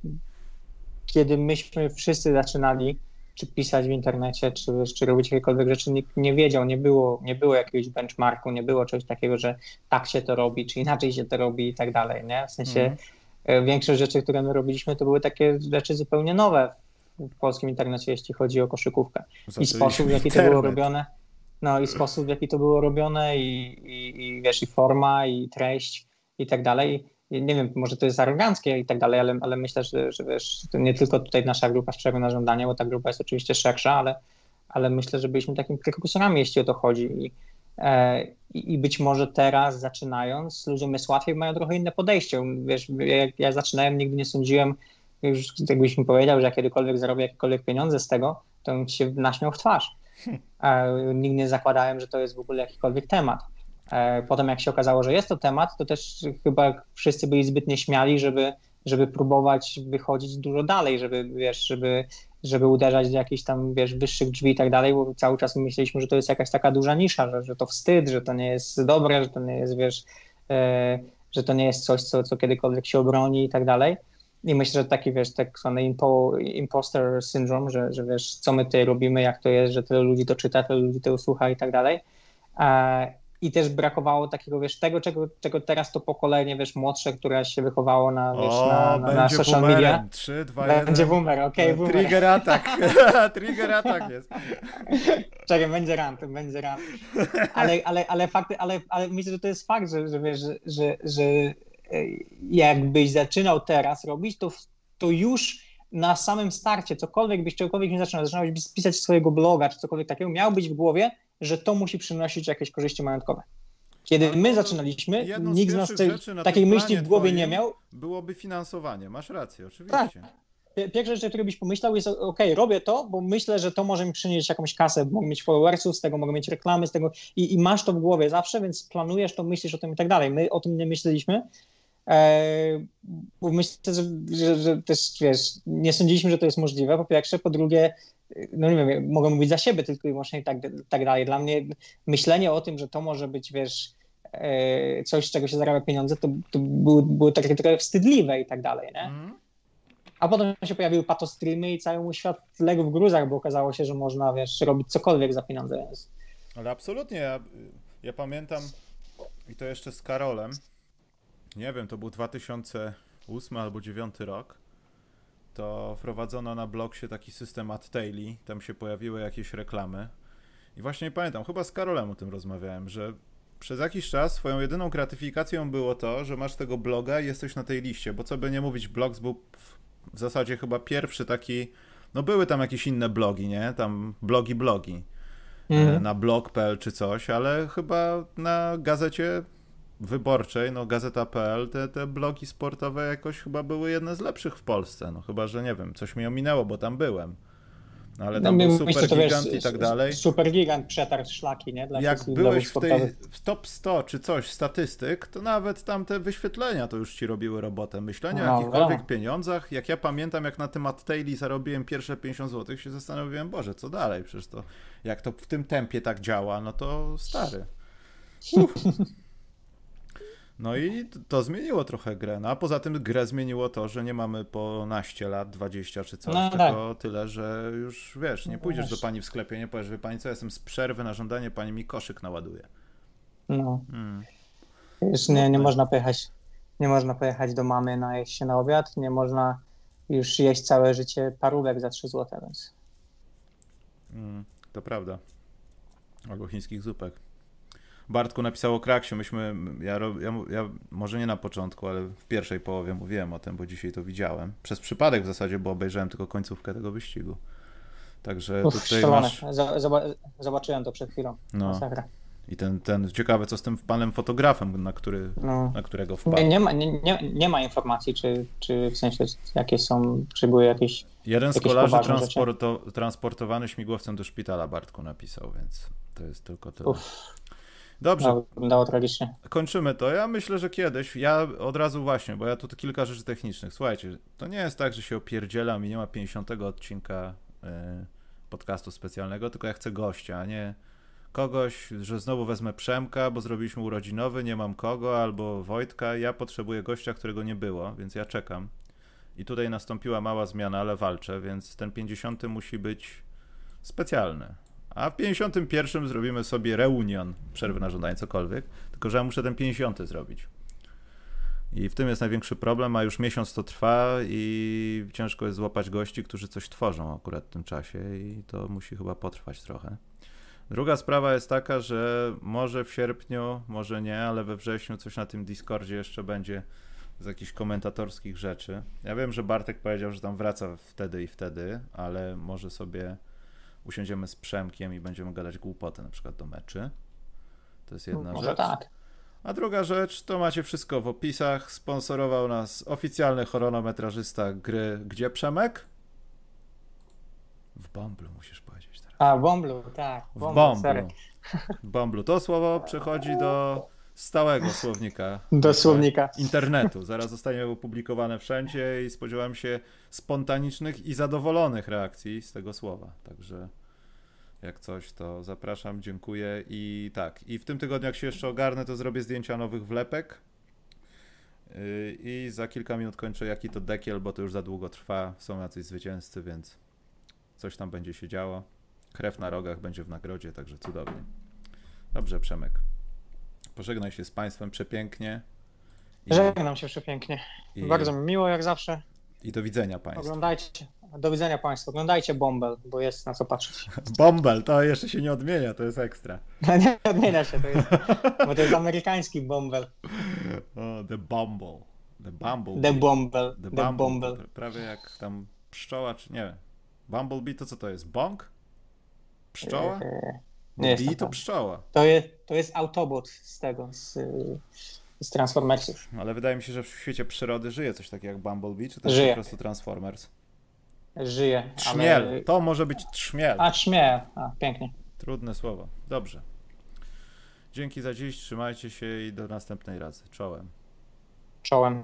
kiedy myśmy wszyscy zaczynali czy pisać w internecie, czy, czy robić jakiekolwiek rzeczy, nikt nie wiedział, nie było, nie było jakiegoś benchmarku, nie było czegoś takiego, że tak się to robi, czy inaczej się to robi i tak dalej, nie? W sensie Mhm. E, większość rzeczy, które my robiliśmy, to były takie rzeczy zupełnie nowe w polskim internecie, jeśli chodzi o koszykówkę. I sposób, w jaki to było robione. No i sposób, w jaki to było robione, i, i, i wiesz, i forma, i treść, i tak dalej. I nie wiem, może to jest aroganckie i tak dalej, ale, ale myślę, że, że wiesz, nie tylko tutaj nasza grupa Szczery na żądanie, bo ta grupa jest oczywiście szersza, ale, ale myślę, że byliśmy takimi prekursorami, jeśli o to chodzi. I, i i być może teraz, zaczynając, ludziom jest łatwiej, mają trochę inne podejście. Wiesz, jak ja zaczynałem, nigdy nie sądziłem, już jakbyś mi powiedział, że ja kiedykolwiek zarobię jakiekolwiek pieniądze z tego, to bym się naśmiał w twarz. E, nigdy nie zakładałem, że to jest w ogóle jakikolwiek temat. E, potem jak się okazało, że jest to temat, to też chyba wszyscy byli zbyt nieśmiali, żeby, żeby próbować wychodzić dużo dalej, żeby, wiesz, żeby, żeby uderzać do jakichś tam, wiesz, wyższych drzwi i tak dalej, bo cały czas myśleliśmy, że to jest jakaś taka duża nisza, że, że to wstyd, że to nie jest dobre, że to nie jest, wiesz, e, że to nie jest coś, co, co kiedykolwiek się obroni i tak dalej. I myślę, że taki, wiesz, tak zwany impo, imposter syndrome, że, że wiesz, co my tutaj robimy, jak to jest, że tyle ludzi to czyta, tyle ludzi to słucha i tak dalej. E, I też brakowało takiego, wiesz, tego, czego, czego teraz to pokolenie, wiesz, młodsze, które się wychowało na, wiesz, O, na, na, na będzie social media. boomerem. 3, 2, 1. Będzie boomer, okej, boomer. Trigger atak. *laughs* Trigger atak jest. Czekaj, będzie rant, będzie rant. Ale, ale, ale, fakty, ale, ale myślę, że to jest fakt, że, że wiesz, że, że, że e, jakbyś zaczynał teraz robić, to, to już na samym starcie, cokolwiek byś, czegokolwiek nie zaczynał, zaczynałeś pisać swojego bloga, czy cokolwiek takiego, miał być w głowie, że to musi przynosić jakieś korzyści majątkowe. Kiedy my zaczynaliśmy, Jedną nikt z nas tej, takiej myśli w głowie nie miał, Byłoby finansowanie, masz rację, oczywiście. Pie- Pierwsza rzecz, o której byś pomyślał jest, ok, robię to, bo myślę, że to może mi przynieść jakąś kasę, mogę mieć followersów, z tego mogę mieć reklamy, z tego i, i masz to w głowie zawsze, więc planujesz to, myślisz o tym i tak dalej. My o tym nie myśleliśmy, e, bo myślę, że, że, że też, wiesz, nie sądziliśmy, że to jest możliwe, po pierwsze, po drugie, no nie wiem, mogę mówić za siebie tylko i wyłącznie i tak, tak dalej. Dla mnie myślenie o tym, że to może być, wiesz, e, coś, z czego się zarabia pieniądze, to, to było, było takie trochę wstydliwe i tak dalej, nie? Mhm. A potem się pojawiły patostreamy i cały mój świat legł w gruzach, bo okazało się, że można, wiesz, robić cokolwiek za pieniądze. Więc... Ale absolutnie, ja, ja pamiętam i to jeszcze z Karolem, nie wiem, to był 2008 albo 2009 rok, to wprowadzono na blogsie taki system ad daily, tam się pojawiły jakieś reklamy. I właśnie nie pamiętam, chyba z Karolem o tym rozmawiałem, że przez jakiś czas twoją jedyną gratyfikacją było to, że masz tego bloga i jesteś na tej liście, bo co by nie mówić, Blogs był w- zasadzie chyba pierwszy taki, no były tam jakieś inne blogi, nie? Tam blogi, blogi. E, na blog.pl czy coś, ale chyba na gazecie wyborczej, no gazeta.pl, te, te blogi sportowe jakoś chyba były jedne z lepszych w Polsce, no chyba, że nie wiem, coś mi ominęło, bo tam byłem. No, ale tam No, był super to wiesz, gigant i tak dalej. Super gigant przetarł szlaki, nie? Dla Jak byłeś w, tej, w top 100 czy coś statystyk, to nawet tam te wyświetlenia to już ci robiły robotę. Myślenie No, o jakichkolwiek wiadomo. pieniądzach. Jak ja pamiętam, jak na temat Daily zarobiłem pierwsze 50 zł, się zastanowiłem, Boże, co dalej? Przecież to, jak to w tym tempie tak działa, no to stary. *laughs* Uff. No i to zmieniło trochę grę. No a poza tym grę zmieniło to, że nie mamy po naście lat, 20 czy coś, No tylko tyle, że już wiesz, nie No pójdziesz do właśnie. pani w sklepie, nie powiesz, wie pani co, jestem z przerwy na żądanie, pani mi koszyk naładuje. No, Hmm. już nie, nie Smutne. można pojechać, nie można pojechać do mamy najeść się na obiad, nie można już jeść całe życie parówek za 3 zł, więc Mm, to prawda. Albo chińskich zupek. Bartku napisał o Kraksiu. Myśmy, ja, ja, ja może nie na początku, ale w pierwszej połowie mówiłem o tym, bo dzisiaj to widziałem. Przez przypadek w zasadzie, bo obejrzałem tylko końcówkę tego wyścigu. Także Uff, tutaj masz. Zobaczyłem to przed chwilą. No. I ten, ten ciekawe, co z tym panem fotografem, na, który, No. na którego Nie, wpadł. nie, ma, nie, nie, nie ma informacji, czy, czy w sensie jakie są, czy były jakieś. Jeden z kolarzy transporto, transportowany śmigłowcem do szpitala, Bartku napisał, więc to jest tylko tyle. Uff, Dobrze, no, wyglądało tragicznie. Kończymy to. Ja myślę, że kiedyś. Ja od razu właśnie, bo ja tu kilka rzeczy technicznych. Słuchajcie, to nie jest tak, że się opierdzielam i nie ma 50 odcinka y, podcastu specjalnego, tylko ja chcę gościa, a nie kogoś, że znowu wezmę Przemka, bo zrobiliśmy urodzinowy, nie mam kogo, albo Wojtka. Ja potrzebuję gościa, którego nie było, więc ja czekam. I tutaj nastąpiła mała zmiana, ale walczę, więc ten 50 musi być specjalny. A w 51 zrobimy sobie reunion, przerwy na żądanie, cokolwiek. Tylko, że ja muszę ten 50 zrobić. I w tym jest największy problem, a już miesiąc to trwa i ciężko jest złapać gości, którzy coś tworzą akurat w tym czasie i to musi chyba potrwać trochę. Druga sprawa jest taka, że może w sierpniu, może nie, ale we wrześniu coś na tym Discordzie jeszcze będzie z jakichś komentatorskich rzeczy. Ja wiem, że Bartek powiedział, że tam wraca wtedy i wtedy, ale może sobie usiądziemy z Przemkiem i będziemy gadać głupoty na przykład do meczy. To jest jedna Może rzecz. tak. A druga rzecz, to macie wszystko w opisach. Sponsorował nas oficjalny chronometrażysta gry Gdzie Przemek? W Bomblu musisz powiedzieć teraz. A, Bomblu, tak. W Bomblu, sorry. Bomblu. Bomblu. To słowo przechodzi do stałego słownika. Do słownika. Internetu. Zaraz zostanie opublikowane wszędzie i spodziewam się spontanicznych i zadowolonych reakcji z tego słowa. Także jak coś, to zapraszam, dziękuję i tak. I w tym tygodniu, jak się jeszcze ogarnę, to zrobię zdjęcia nowych wlepek. Yy, I za kilka minut kończę jaki to dekiel, bo to już za długo trwa. Są jacyś zwycięzcy, więc coś tam będzie się działo. Krew na rogach będzie w nagrodzie, także cudownie. Dobrze, Przemek. Pożegnaj się z Państwem przepięknie. I, Żegnam się przepięknie. i, Bardzo mi miło, jak zawsze. I do widzenia Państwu. Oglądajcie. Do widzenia Państwu. Oglądajcie Bombel, bo jest na co patrzeć. *laughs* Bombel, to jeszcze się nie odmienia, to jest ekstra. *laughs* No nie odmienia się, to jest, bo to jest amerykański Bombel. O, the Bumble. The Bumble. The Bombel. The The Bumble. Prawie jak tam pszczoła, czy nie wiem. Bumblebee to co to jest? Bąk? Pszczoła? Eee, nie bee jestem to pszczoła. To jest, to jest Autobot z tego, z, z Transformersów. Ale wydaje mi się, że w świecie przyrody żyje coś takiego jak Bumblebee, czy to jest Żyje. po prostu Transformers? Żyje. Trzmiel. Ale... To może być trzmiel. A, trzmiel. A, pięknie. Trudne słowo. Dobrze. Dzięki za dziś, trzymajcie się i do następnej razy. Czołem. Czołem.